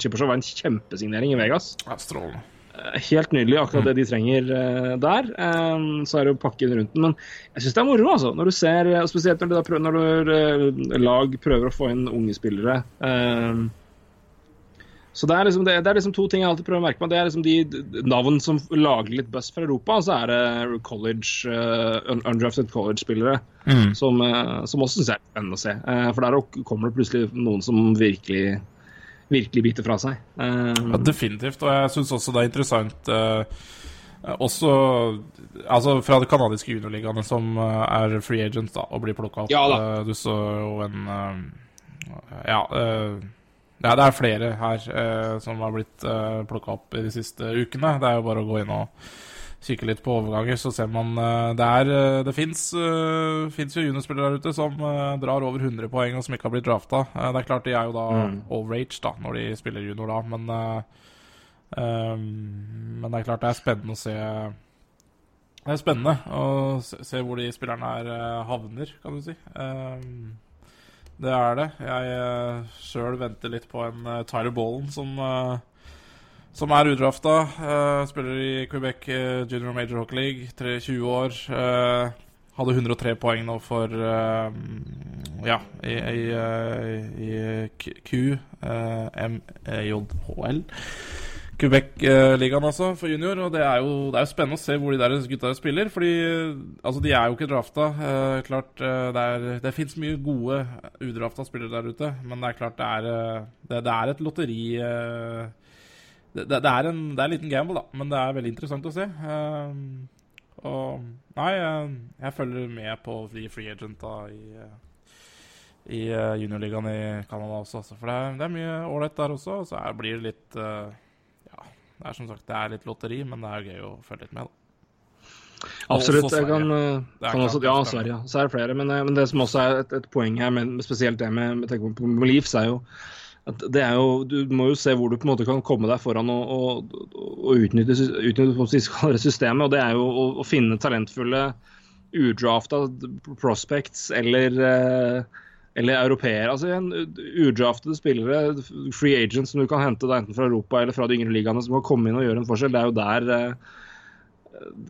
Chippershaw var en kjempesignering i Vegas. Ja, strålende. Eh, Helt nydelig, akkurat det de trenger eh, der. Um, så er det å pakke inn rundt den. Men jeg syns det er moro, altså. Når du ser, og Spesielt når, prøver, når du, eh, lag prøver å få inn unge spillere. Um, så det er, liksom, det, er liksom to ting jeg alltid prøver å merke meg. Det er liksom de navn som lager litt buzz fra Europa, og så er det college, undrafted college-spillere Mm. som, eh, som også syns jeg er spennende å se. Eh, for der kommer det plutselig noen som virkelig, virkelig biter fra seg. Eh, Ja, definitivt. Og jeg syns også det er interessant uh, også Altså fra de canadiske juniorligaene som uh, er free agents da, og blir plukka opp. Ja da. Eh, du så jo en Ja. ja, det er flere her som har blitt uh, plukka opp i de siste ukene. Det er jo bare å gå inn og kikke litt på overganger, så ser man eh, Det er eh, Det fins jo juniorspillere der ute som eh, drar over 100 poeng og som ikke har blitt drafta. Eh, det er klart de er jo da Mm. overage da, når de spiller junior da, men eh, ehm, Men det er klart det er spennende å se Det er spennende å se, se hvor de spillerne her eh, havner, kan du si. Ehm, det er det. Jeg uh, sjøl venter litt på en uh, Tyler Bollen som eh, som er udrafta. Uh, spiller i Quebec uh, Junior Major Hockey League. 23 år. Uh, hadde 103 poeng nå for Ja, i, i, i Q- MJHL. Quebec-ligaen, altså, for junior. Og det er, jo, det er jo spennende å se hvor de der gutta spiller. Fordi altså, de er jo ikke drafta. Eh, klart, det, er, det fins mye gode udrafta spillere der ute, men det er klart det er, det, det er et lotteri. eh, det, det, er en, det er en liten gamble, da, men det er veldig interessant å se. Uh, og Nei, jeg, jeg følger med på de free agenta i, eh, i eh, juniorligaen i Canada også. Altså. For det er, det er mye ålreit der også. Og så blir det litt uh, Ja, det er som sagt det er litt lotteri, men det er gøy å følge litt med, da. Absolutt. Jeg kan, eh, kan også, ja, Sverige. Så er det flere. Men, eh, men det som også er et, et poeng her, med spesielt det med, med, med Leafs, er jo det er jo, Du må jo se hvor du på en måte kan komme deg foran og, og, og utnytte, utnytte systemet. og Det er jo å, å finne talentfulle udrafta prospects eller eh, eller europeere. altså igjen, Udraftede spillere, free agents som du kan hente da, enten fra Europa eller fra de yngre ligaene, som kan komme inn og gjøre en forskjell. Det er jo der eh,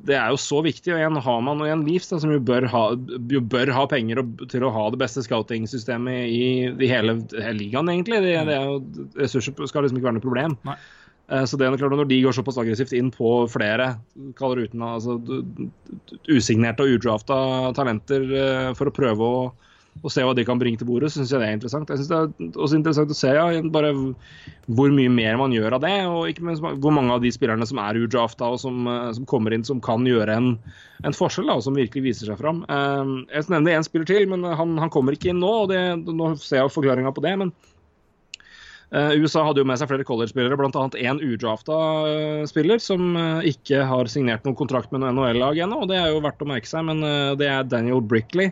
det er jo så viktig. og igjen har man og Leafs, da, som jo bør ha, jo bør ha penger til å ha det beste scouting-systemet i, i hele, hele ligaen, egentlig. Det, det er jo, ressurser skal liksom ikke være noe problem. Nei. Eh, Så det er klart Når de går såpass aggressivt inn på flere kaller uten altså, usignerte og udrafta talenter eh, for å prøve å, å se hva de kan bringe til bordet, syns jeg det er interessant. Jeg synes Det er også interessant å se ja, bare hvor mye mer man gjør av det, og ikke minst hvor mange av de spillerne som er udrafta og som, eh, som kommer inn, som kan gjøre en, en forskjell, da, og som virkelig viser seg fram. Eh, Jeg skal nevne én spiller til, men han, han kommer ikke inn nå. og det, Nå ser jeg forklaringa på det. men Eh, USA hadde jo med seg flere college-spillere, bl.a. én udrafta spiller som ikke har signert noen kontrakt med noe NHL-lag ennå. og Det er jo verdt å merke seg, men det er Daniel Brickley.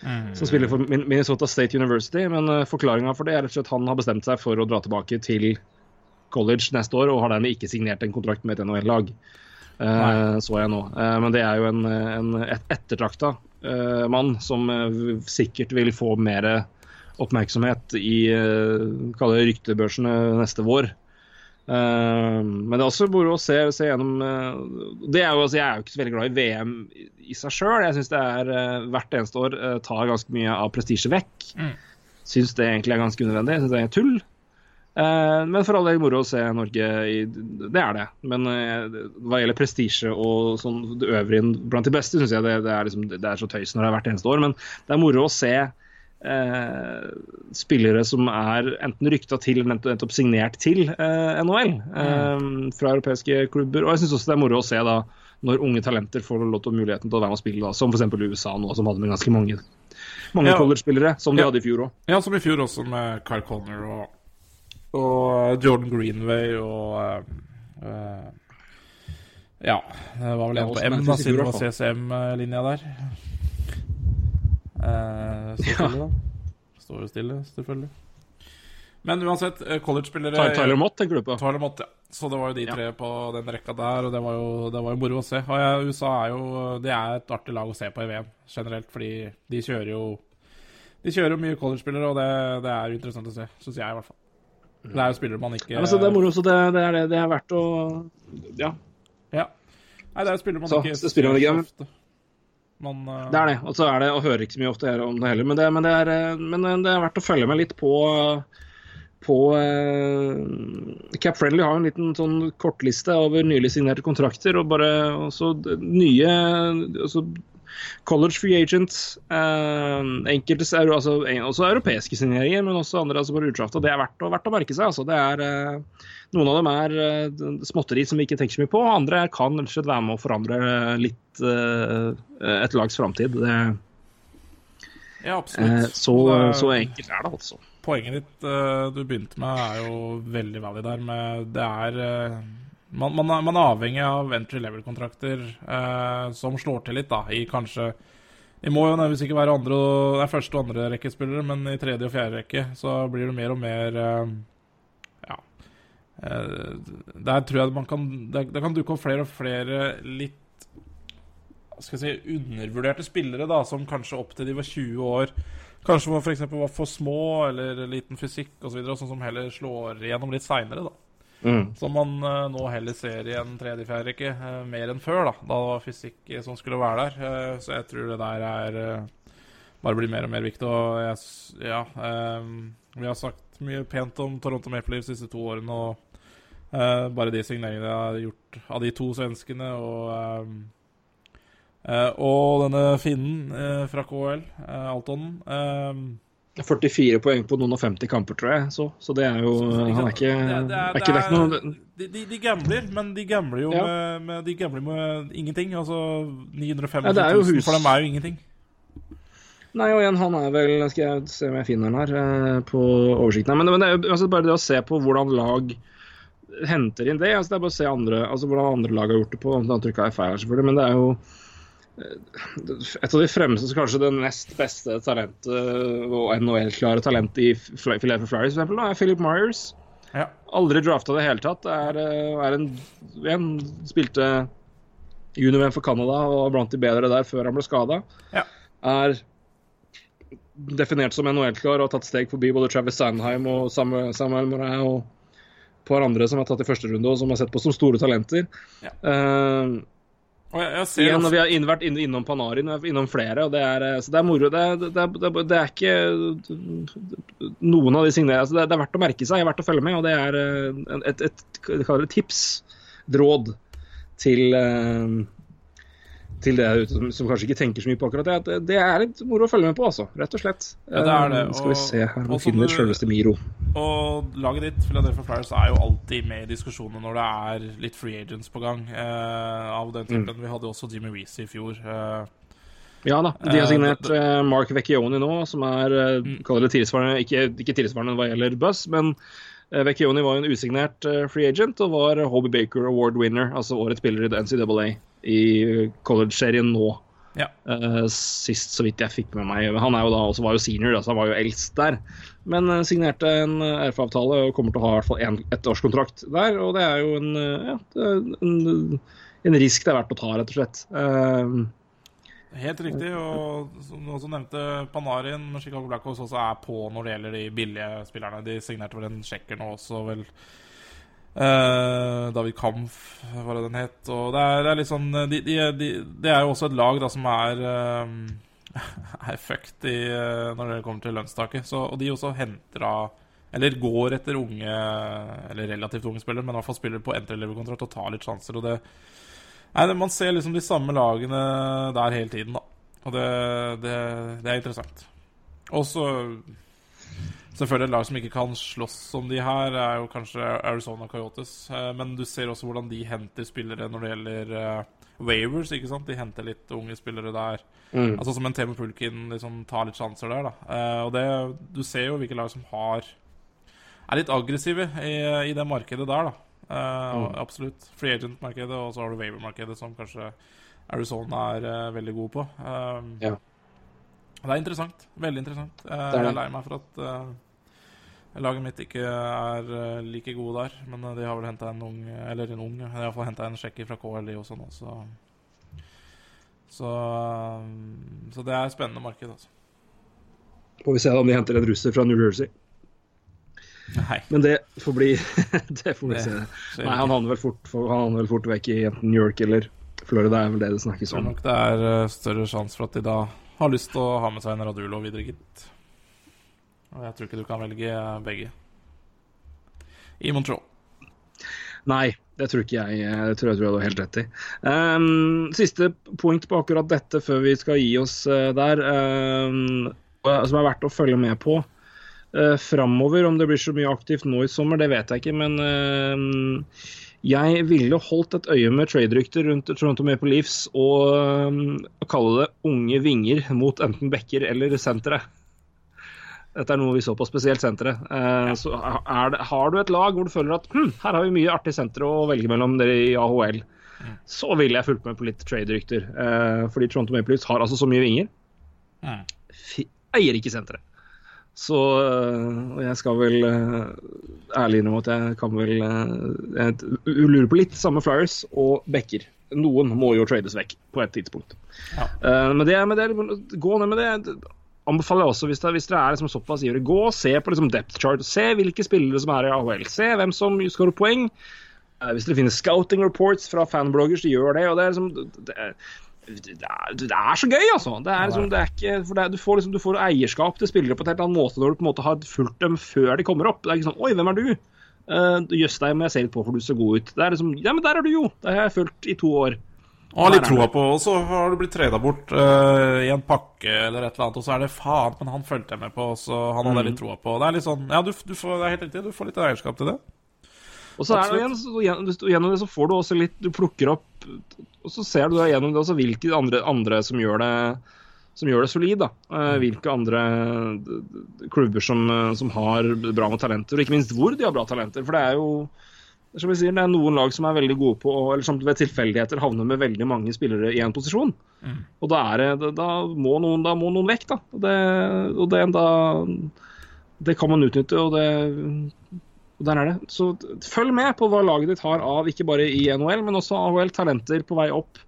Som spiller for Minnesota State University. Men uh, forklaringa for det er rett og slett han har bestemt seg for å dra tilbake til college neste år, og har dermed ikke signert en kontrakt med et NHL-lag. Uh, så jeg nå. Uh, men det er jo en, en et ettertrakta uh, mann som eh, sikkert vil få mer oppmerksomhet i ryktebørsene neste vår. Eh, men det er også moro å se, se gjennom eh, det er jo, altså, Jeg er jo ikke så veldig glad i VM i, seg sjøl. Jeg syns det er eh, hvert eneste år tar ganske mye av prestisje vekk. Mm. Syns det egentlig er ganske unødvendig. Syns det er tull. Men for all del moro å se Norge i Det er det. Men hva gjelder prestisje og sånn det øvrige blant de beste, syns jeg det, det, er liksom, det er så tøys når det er hvert eneste år. Men det er moro å se eh, spillere som er enten rykta til eller nett- nettopp signert til eh, NHL eh, fra europeiske klubber. Og jeg syns også det er moro å se da når unge talenter får lov til muligheten til å være med og spille, da, som f.eks. USA nå, som hadde med ganske mange, mange Ja. college-spillere, som de Ja. hadde i fjor òg. Ja, som i fjor også med Kyle Connor og, og Jordan Greenway og eh, eh, Ja, det var vel en på M, da, siden det var CSM-linja der. Eh, står stille, da. Står jo stille, selvfølgelig. Men uansett, eh, college-spillere Tyler Mott tenker du på? Tyler Mott, ja. Så det var jo de Ja. tre på den rekka der, og det var jo, det var jo moro å se. Og ja, USA er jo Det er et artig lag å se på i VM generelt, fordi de kjører jo De kjører jo mye college-spillere, og det, det er jo interessant å se, syns jeg i hvert fall. Det er jo spillere man ikke Ja, så det er moro, så det, det er det det er verdt å Ja, Ja. Nei, det er jo spillere man Så, ikke det spiller man ikke, så ofte. Man, uh... det er det. Og så er det og hører ikke så mye ofte om det heller. Men det, men det, er, eh, men det er verdt å følge med litt på på uh, Cap Friendly har en liten sånn kortliste over nylig signerte kontrakter. og bare også nye også College free agents. Eh, enkelte altså, også europeiske signeringer, men også andre altså bare utdrafta. Det er verdt å, verdt å merke seg. altså. Det er, eh, noen av dem er eh, småtteri som vi ikke tenker så mye på. Andre kan rett og slett være med å forandre litt eh, et lags framtid. Ja, absolutt. eh, så, så enkelt er det, altså. Poenget ditt eh, du begynte med, er jo veldig valid der. Med det er eh, man, man, er, man er avhengig av entry level-kontrakter eh, som slår til litt, da, i kanskje Vi må jo nødvendigvis ikke være andre det er første og andre rekkespillere, men i tredje og fjerde rekke så blir det mer og mer eh, Eh, der tror jeg man kan det, kan dukke opp flere og flere litt skal jeg si, undervurderte spillere, da, som kanskje opp til de var 20 år Kanskje for eksempel var for små eller liten fysikk osv., sånn som heller slår igjennom litt seinere. da. Mm. Som man uh, nå heller ser i en tredje-fjerde rekke, eh, mer enn før. Da Da det var fysikk eh, som skulle være der. Uh, så jeg tror det der er eh, bare blir mer og mer viktig. Og jeg, ja eh, Vi har sagt mye pent om Toronto Maple Leafs de siste to årene, og eh, bare de signeringene jeg har gjort av de to svenskene og eh, uh, og denne finnen uh, fra KL, Alton. Eh, 44 poeng på noen og 50 kamper, tror jeg. Så, så det er jo Han er ikke, det- er er noe de De, gambler, men de gambler jo Ja. med, med, de gambler med ingenting. Altså 950 Ja, det er jo 000 for dem er jo ingenting. Nei, og igjen, han er vel Skal jeg se om jeg finner den her på oversikten. Men, men det er jo altså, bare det å se på hvordan lag henter inn det. altså Det er bare å se andre, altså hvordan andre lag har gjort det på. Nå trykka jeg feil, selvfølgelig, men det er jo eh, et av de fremste, så kanskje det nest beste talentet og NHL-klare talentet i Philadelphia Flyers, for eksempel, da, er Philip Myers. Ja. Aldri drafta i det hele tatt. Er, eh, er en, en Spilte junior-VM for Canada og var blant de bedre der før han ble skada. Ja. Er definert som NHL-klar og har tatt steg forbi både Travis Sandheim og Samuel, Samuel Moret og par andre som har tatt i første runde og som har sett på som store talenter. Ja. Uh, Og jeg, jeg ser igjen, vi har inn, vært inn, innom Panarin, innom flere, og det er, eh, så det er moro. Det, er- det, er- det, er- det er ikke noen av de signeringene altså det, det er verdt å merke seg, det er verdt å følge med, og det er et, et, et, et, jeg tips, et råd til eh, til det ute som, som kanskje ikke tenker så mye på akkurat det. At det, det er litt moro å følge med på, altså. Rett og slett. Ja, det er det, Og, Skal vi se her, og nå finner selveste Miro. Og laget ditt, Philadelphia Flyers, er jo alltid med i diskusjonene når det er litt free agents på gang. Eh, av den Mm. Vi hadde jo også Jimmy Reece i fjor. Eh, Ja da, de har Eh, signert eh, Mark Vecchioni nå, som er eh, Mm. kaller det tilsvarende, ikke, ikke tilsvarende hva gjelder Buzz, men eh, Vecchioni var jo en usignert eh, free agent og var Hobie Baker Award winner, altså årets spiller i NCAA i college-serien nå. ja. Uh, sist, så vidt jeg fikk med meg. Han er jo da også var jo senior, da, så han var jo eldst der. Men uh, signerte en eh, RF-avtale og kommer til å ha i hvert fall en ettårskontrakt der. Og det er jo en, ja, en, en risk det er verdt å ta, rett og slett. Uh, Helt riktig. Og som du også nevnte, Panarin med Chicago Blackhawks også er på når det gjelder de billige spillerne. De signerte vel en sjekker nå også, vel. Eh, David Kampf, hva det den het. Og det er, det er litt sånn de, de, de, er jo også et lag da som er eh, er fucked i, eh, når det kommer til lønnstaket. Så, og de også henter av Eller går etter unge, eller relativt unge spillere, men i hvert fall spiller på entry-level-kontrakt og tar litt sjanser. Og det Nei, det- Man ser liksom de samme lagene der hele tiden, da. Og det, det, det er interessant. Og så Selvfølgelig et lag som ikke kan slåss som de her, er jo kanskje Arizona Coyotes. Eh, Men du ser også hvordan de henter spillere når det gjelder eh, waivers. ikke sant? De henter litt unge spillere der. Mm. Altså Som en Temo Pulkin liksom tar litt sjanser der. da Eh, Og det, Du ser jo hvilke lag som har er litt aggressive i, i det markedet der. da Mm. Absolutt. Free agent-markedet, og så har du waiver-markedet, som kanskje Arizona er veldig god på. Ja. Det er interessant. Veldig interessant. Eh, er jeg er lei meg for at uh, laget mitt ikke er eh, like gode der. Men de har vel henta en ung Eller en ung, de har iallfall henta en sjekker fra KLI også nå, så så, så det er et spennende marked, altså. Får vi se om de henter en russer fra New Jersey. Nei. Men det får bli Det får vi Det se. Nei, han havner vel fort, han vel fort vekk i enten New York eller Florida, er vel det det snakkes om. Det om. nok det er større sjanse for at de da har lyst til å ha med seg en Radulo videre, gitt. Og jeg tror ikke du kan velge begge. I Montreal. Nei, det tror ikke jeg. Det tror jeg, tror jeg du har helt rett i. Um, siste punkt på akkurat dette før vi skal gi oss eh, der, um, som er verdt å følge med på. Uh, Framover, om det blir så mye aktivt nå i sommer, det vet jeg ikke. Men ehm, jeg ville holdt et øye med trade-rykter rundt Toronto Maple Leafs og ehm, kalle det unge vinger mot enten backer eller sentre. Dette er noe vi så på, spesielt senteret. Eh, så er det, har du et lag hvor du føler at hm, her har vi mye artig sentre å velge mellom dere i AHL, så ville jeg fulgt med på litt trade-rykter. Eh, fordi Toronto Maple Leafs har altså så mye vinger. Ja. Eier ikke senteret. Så øh, og jeg skal vel øh, ærlig innrømme at jeg kan vel øh, Jeg lurer på litt samme Flyers og backer. Noen må jo trades vekk på et tidspunkt. Ja. Eh, men det, men det, gå ned med det. Anbefaler jeg også, hvis, dere er liksom såpass ivrige, gå og se på liksom depth chart. Se hvilke spillere som er i AHL. Se hvem som skårer poeng. Eh, hvis dere finner scouting reports fra fanbloggers, så gjør det. og det er liksom det, er- det, er, det er så gøy, altså. Det er liksom, det er ikke, for det er, du, får liksom, du får eierskap til spillere på en helt annen måte når du på en måte har fulgt dem før de kommer opp. Det er ikke sånn Oi, hvem er du? Uh, Jøss deg, må jeg se litt på, for du ser god ut. Det er liksom Ja, men der er du jo! Det har jeg fulgt i to år. Og har litt troa på, og så har du blitt trada bort uh, i en pakke eller et eller annet, og så er det faen, men han fulgte jeg med på, så han hadde Mm. litt troa på. Det er litt sånn Ja, du, du får, det er helt riktig, du får litt eierskap til det. Og så er det igjen, så gjennom, det så får du også litt Du plukker opp Og så ser du da gjennom det også hvilke andre, andre som gjør det som gjør det solid. da. Eh, hvilke andre klubber som, eh, som har bra med talenter, og ikke minst hvor de har bra talenter. For det er jo som jeg sier, det er noen lag som er veldig gode på eller som ved tilfeldigheter havner med veldig mange spillere i en posisjon. Og da, er det, da, må noen, da må noen vekk, da. Og det, og det, da, det kan man utnytte, og det og der er det. Så følg med på hva laget ditt har av, ikke bare i NHL, men også AHL, talenter på vei opp.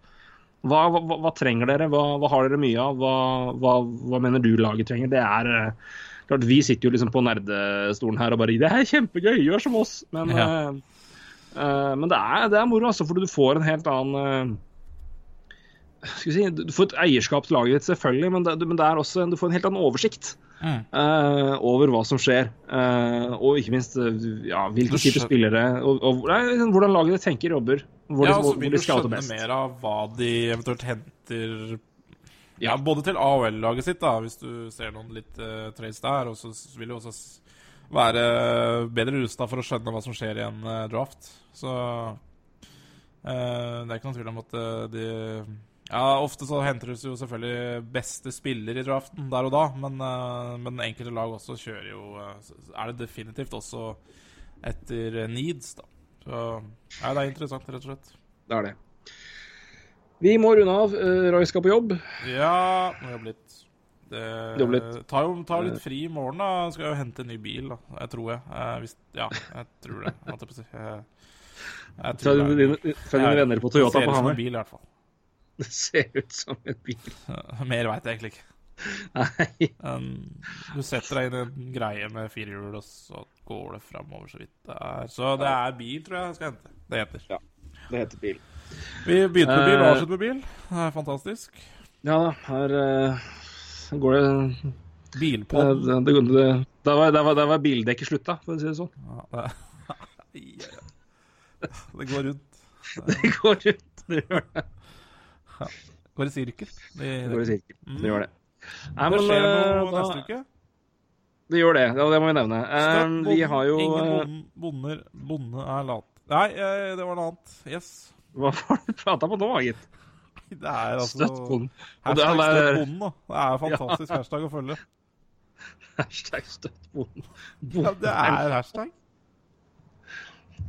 Hva, hva, hva trenger dere? Hva, hva har dere mye av? Hva, hva, hva mener du laget trenger? Det er eh, klart, Vi sitter jo liksom på nerdestolen her og bare Det er kjempegøy, gjør som oss! Men, Ja. eh, men det, er, det er moro, altså, for du får en helt annen uh, si, Du får et eierskap til laget ditt, selvfølgelig, men det, men det er også, du får en helt annen oversikt Mm. eh, over hva som skjer. Uh, og ikke minst eh, ja, hvilke typer spillere og, og nei, liksom, hvordan laget tenker jobber. Hvor, Ja, de, skal så hvor vil du skjønne best. mer av hva de eventuelt henter Ja, både til AHL-laget sitt, da, hvis du ser noen litt uh, trades der, og så vil du også være bedre rusta for å skjønne hva som skjer i en uh, draft. Så uh, det er ikke noen tvil om at uh, de Ja, ofte så henter du jo selvfølgelig beste spiller i draften der og da, men, eh, men enkelte lag også kjører jo eh, Er det definitivt også etter eh, needs, da. Så ja, det er interessant, rett og slett. Det er det. Vi må runde av. Roy skal på jobb. Ja, må jobbe litt. Det Jobbe litt. tar jo tar litt fri i morgen, da. Skal jo hente en ny bil, da. Jeg tror jeg. Eh, hvis, ja, jeg tror det. jeg. Jeg, tror det dine, fra dine venner på Toyota på Hamar. bil, i hvert fall. Det ser ut som en bil. Mer veit jeg egentlig ikke. Nei. Um, du setter deg inn i en greie med fire hjul, og så går det framover så vidt det er. Så det er bil, tror jeg jeg skal hente. Det heter. Det heter bil. Vi begynte med bil, Eh, avsluttet med bil. Det er fantastisk. Ja da, her uh, går det Bilpod. Bilpodden. det, det, det, Der var, der var, der var bildekket slutta, for å si det sånn. Ja, det, Ja, ja. det går rundt. Det går rundt. Det gjør det. Går i sirkel. Det, Det går i sirkel. Det gjør det. Nei, det skjer noe eh, da, neste uke. Det gjør det. Det må vi nevne. Eh, Støtt vi har jo Ingen eh, bonder, bonde er lat. Nei, eh, det var noe annet. Yes. Hva var det du prata på nå, gitt? Det er altså Støtt bonden. Hashtag støtt bonden, da. Det er fantastisk hashtag å følge. Hashtag støtt bonden. Ja, det er hashtag.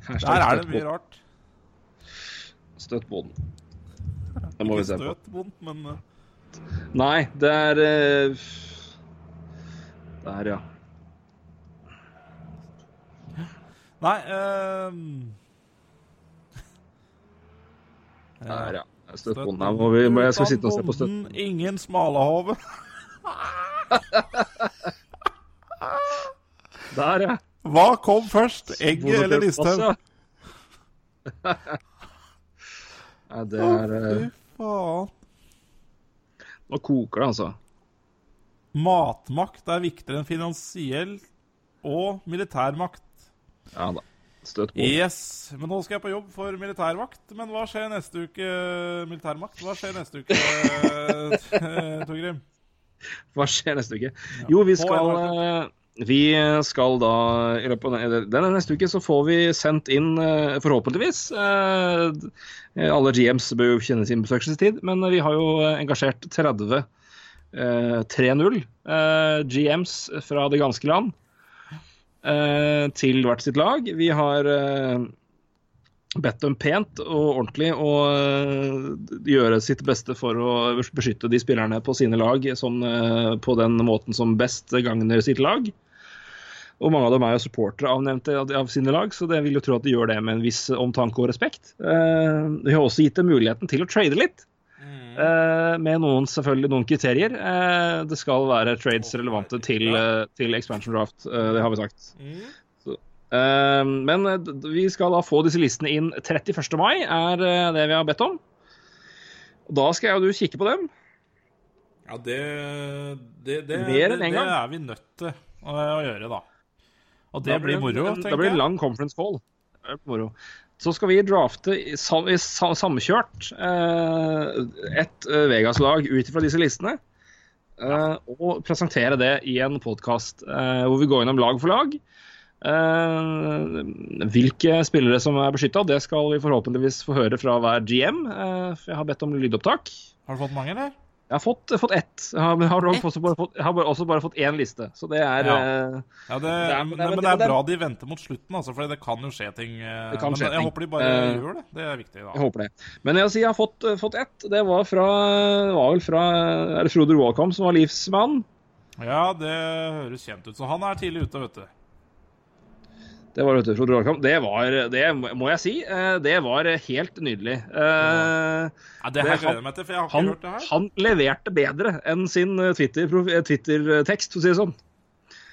Hashtag Der er det mye rart. Støtt bonden. Det må vi se på. støt men eh, Nei, det er eh, Der, ja. Nei ehm, Der, ja. Støtt bonden. Her må vi, jeg skal sitte og se på støtten. ingen smalahove. Der, ja. Hva kom først, egget eller Listhaug? Nei, det er Å, Fy faen. Nå koker det, altså. Matmakt er viktigere enn finansiell og militærmakt. Ja da. Støtt på. Yes, men nå skal jeg på jobb for militærvakt. Men hva skjer neste uke, militærmakt? Hva skjer neste uke, eh, Torgrim? Hva skjer neste uke? Jo, vi skal eh, Vi skal da i løpet av denne- neste uke så får vi sendt inn, eh, forhåpentligvis eh, Alle GMs bør jo kjenne sin besøkelsestid, men vi har jo eh, engasjert 30 eh, 3-0 eh, GMs fra det ganske land til hvert sitt lag. Vi har bedt dem pent og ordentlig å gjøre sitt beste for å beskytte de spillerne på sine lag eh, på den måten som best gagner sitt lag. Og mange av dem er jo supportere av, nevnte, av sine lag, så jeg vil jo tro at de gjør det med en viss omtanke og respekt. Vi har også gitt dem muligheten til å trade litt. Uh, med noen selvfølgelig noen kriterier. Uh, det skal være trades relevante til, til expansion draft, det har vi sagt. Så, eh, men vi skal da få disse listene inn 31. mai, er det vi har bedt om. Og Da skal jeg og du kikke på dem. Ja, det Det, det, det, er vi nødt til å gjøre, da. Og det Da blir moro, en- tenker jeg. det blir lang conference call. Det blir Moro. Så skal vi drafte samkjørt eh, et eh, Vegas-lag ut fra disse listene. eh, og presentere det i en podkast hvor vi går gjennom lag for lag. Hvilke spillere som er beskytta, det skal vi forhåpentligvis få høre fra hver GM. for jeg har bedt om lydopptak. Har du fått mange, eller? Jeg har fått, fått ett. Jeg har, jeg har også, bare fått, jeg har også bare fått én liste. Så det er Ja. eh, Ja, det, er- men, det er- men det det bra de venter mot slutten, altså, for det kan jo skje ting. eh, Det kan men skje jeg ting. håper de bare uh, gjør det. Det er viktig. Jeg håper det. Men jeg, jeg har fått, fått ett. Det var, fra, var vel fra er det Frode Roalkom som var livsmann. Ja, det høres kjent ut. Så han er tidlig ute, vet du. Det var du, Det var, det må jeg si, eh, det var helt nydelig. Eh, Ja, det her gleder jeg meg til, for jeg har ikke Han, hørt det her. han leverte bedre enn sin eh, Twitter-tekst, for å si det sånn.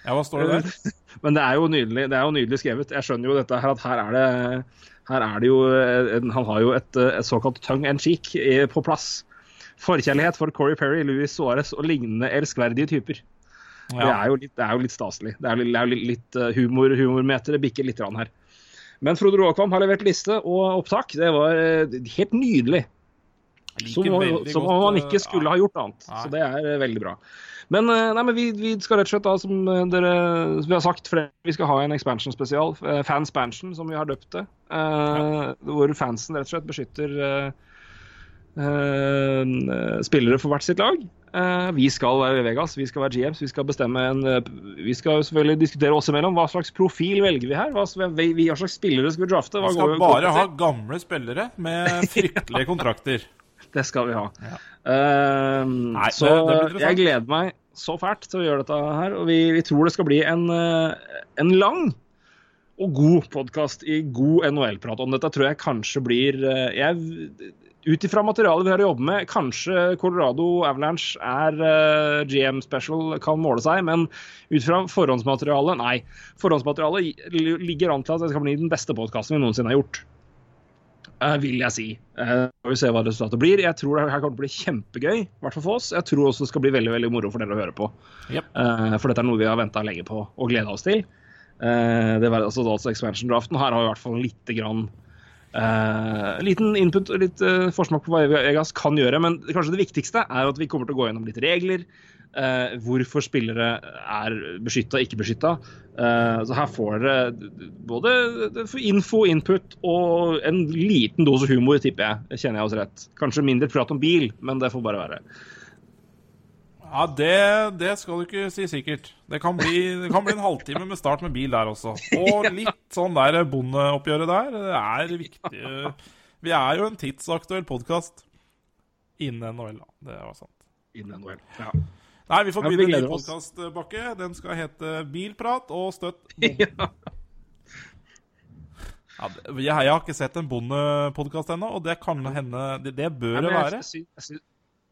Ja, Hva står det der? Men det er jo nydelig, det er jo nydelig skrevet. Jeg skjønner jo dette her at her er det, her er det jo Han har jo et, et såkalt tongue and cheek på plass. Forkjærlighet for Corey Perry, Louis Suárez og lignende elskverdige typer. Det, er jo litt, det er jo litt staselig. Det er jo litt, litt, eh, humor, humormeter. Det bikker litt her. Men Frode Råkvam har levert liste og opptak. Det var eh, helt nydelig. Som, om- som om han eh, ikke skulle ja. ha gjort annet. Nei. Så det er veldig bra. Men, nei, men vi, vi skal rett og slett da, som dere som vi har sagt, flere, vi skal ha en expansion-spesial. eh, Fanspansion, som vi har døpt det. eh, Hvor fansen rett og slett beskytter eh, eh, spillere for hvert sitt lag. Eh, vi skal være Vegas, vi skal være GMs, vi skal bestemme en eh, Vi skal selvfølgelig diskutere oss imellom. Hva slags profil velger vi her? Hva, vi, vi, hva slags spillere skal vi drafte? Hva Vi skal bare ha gamle spillere med fryktelige kontrakter. Det skal vi ha. Ja. Uh, Nei, så det- det jeg gleder meg så fælt til å gjøre dette her. Og vi, vi tror det skal bli en, eh, en lang og god podkast i god NHL-prat om dette. tror jeg kanskje blir jeg, Ut ifra materialet vi har å jobbe med, kanskje Colorado Avalanche er uh, GM special, kan måle seg. Men ut fra forhåndsmaterialet, nei. Forhåndsmaterialet ligger an til at det skal bli den beste podkasten vi noensinne har gjort. Uh, vil jeg si. Uh, vi se hva resultatet blir. Jeg tror det her kommer til å bli kjempegøy, i hvert fall for oss. Jeg tror også det skal bli veldig veldig moro for dere å høre på. Yep. Uh, for dette er noe vi har venta lenge på og gleda oss til. Eh, det var altså, altså expansion-draften. Her har vi i hvert fall lite grann eh, liten input og litt uh, forsmak på hva Vegas kan gjøre. Men kanskje det viktigste er at vi kommer til å gå gjennom litt regler. Uh, hvorfor spillere er beskytta, ikke beskytta. Så her får dere både info, input og en liten dose humor, tipper jeg. Kjenner jeg oss rett. Kanskje mindre prat om bil, men det får bare være. Ja, det, det skal du ikke si sikkert. Det kan, bli, det kan bli en halvtime med start med bil der også. Og litt sånn der bondeoppgjøret der. Det er viktig. Vi er jo en tidsaktuell podkast innen NHL, da. Det var sant. Innen NHL. Ja. Nei, vi får begynne en ny podkast, Bakke. Den skal hete Bilprat og støtt ja. Ja, jeg, jeg har ikke sett en bondepodkast ennå, og det kan hende Det, det bør det være. jeg, synes, jeg, sy-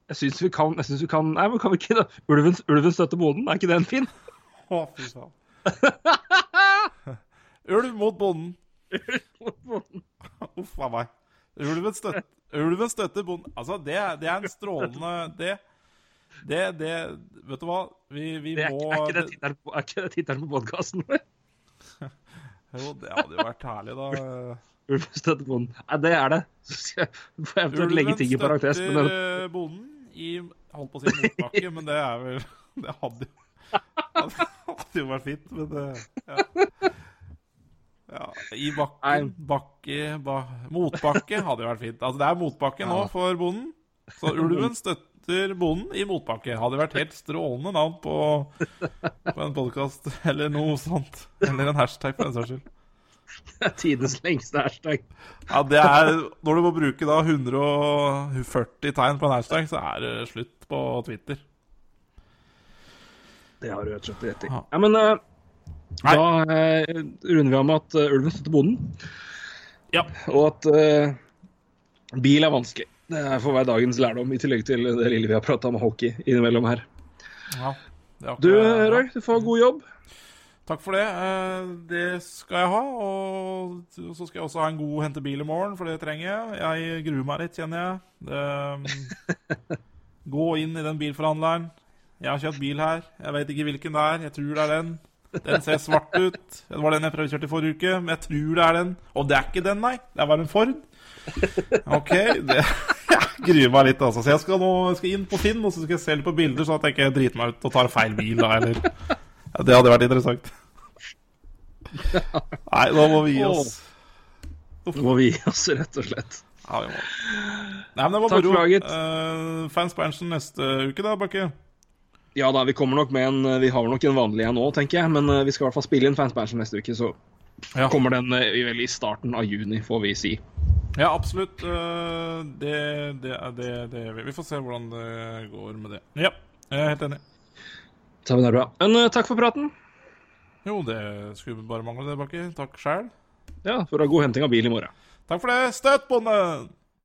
jeg syns vi kan, jeg synes vi kan Nei, men kan vi ikke da? Ulven, ulven støtter bonden, er ikke den fin? Å, fy faen. Ulv mot bonden. Uff a meg. Ulven, støtter, ulven støtter bonden Altså, det, det er en strålende Det, det, det Vet du hva? Vi, vi Det er, må er ikke det tittelen på, tittelen på podkasten vår? Jo, det hadde jo vært herlig, da. Ulven støtter bonden. Nei, det er det. Så skal jeg eventuelt legge ting i parentes. Men støtter det, bonden i Holdt på å si motbakke, men det er vel Det hadde jo det hadde jo vært fint, men det ja. ja. I bakken Bakke ba, Motbakke hadde jo vært fint. Altså, det er motbakke nå for bonden. Så ulven støtter bonden i motbakke. Hadde vært helt strålende navn på, på en podkast eller noe sånt. Eller en hashtag, for den saks skyld. er tidenes lengste hashtag. Ja, det er Når du må bruke da 140 tegn på en hashtag, så er det slutt på Twitter. Det har du rett og slett rett i. Ja. Ja, men uh, da uh, runder vi av med at uh, ulven støtter bonden, Ja. og at bil er vanskelig. Det får være dagens lærdom, i tillegg til det lille vi har prata om hockey innimellom her. ja. Det er Du, Røy, du får god jobb. Takk for det. Eh, Det skal jeg ha. Og så skal jeg også ha en god hente bil i morgen, for det trenger jeg. Jeg gruer meg litt, kjenner jeg. Det, gå inn i den bilforhandleren. Jeg har kjøpt bil her. Jeg vet ikke hvilken det er. Jeg tror det er den. Den ser svart ut. Det var den jeg prøvekjørte i forrige uke, men jeg tror det er den. Og det er ikke den, nei. Det var en Ford. OK. Det, jeg gruer meg litt, altså. Så jeg skal nå jeg skal inn på Finn og så skal jeg se litt på bilder, sånn at jeg ikke driter meg ut og tar feil bil. Da, eller ja, Det hadde vært interessant. Nei, da må vi gi oss. Må vi gi oss, rett og slett. Ja, vi må. Nei, men det var moro. Uh, Fanspansion neste uke, da, Bakke. Ja da, vi kommer nok med en Vi har nok en vanlig en nå, tenker jeg. Men eh, vi skal i hvert fall spille inn Fanspansion neste uke, så Ja. kommer den eh, i- vel i starten av juni, får vi si. Ja, absolutt. eh, det, det, det, det vi. Vi får se hvordan det går med det. Ja, jeg er helt enig. Så det er bra. Men uh, takk for praten. Jo, det skulle bare mangle, det, Bakke. Takk sjæl. Ja, for å ha god henting av bil i morgen. Takk for det. Støt, bonde!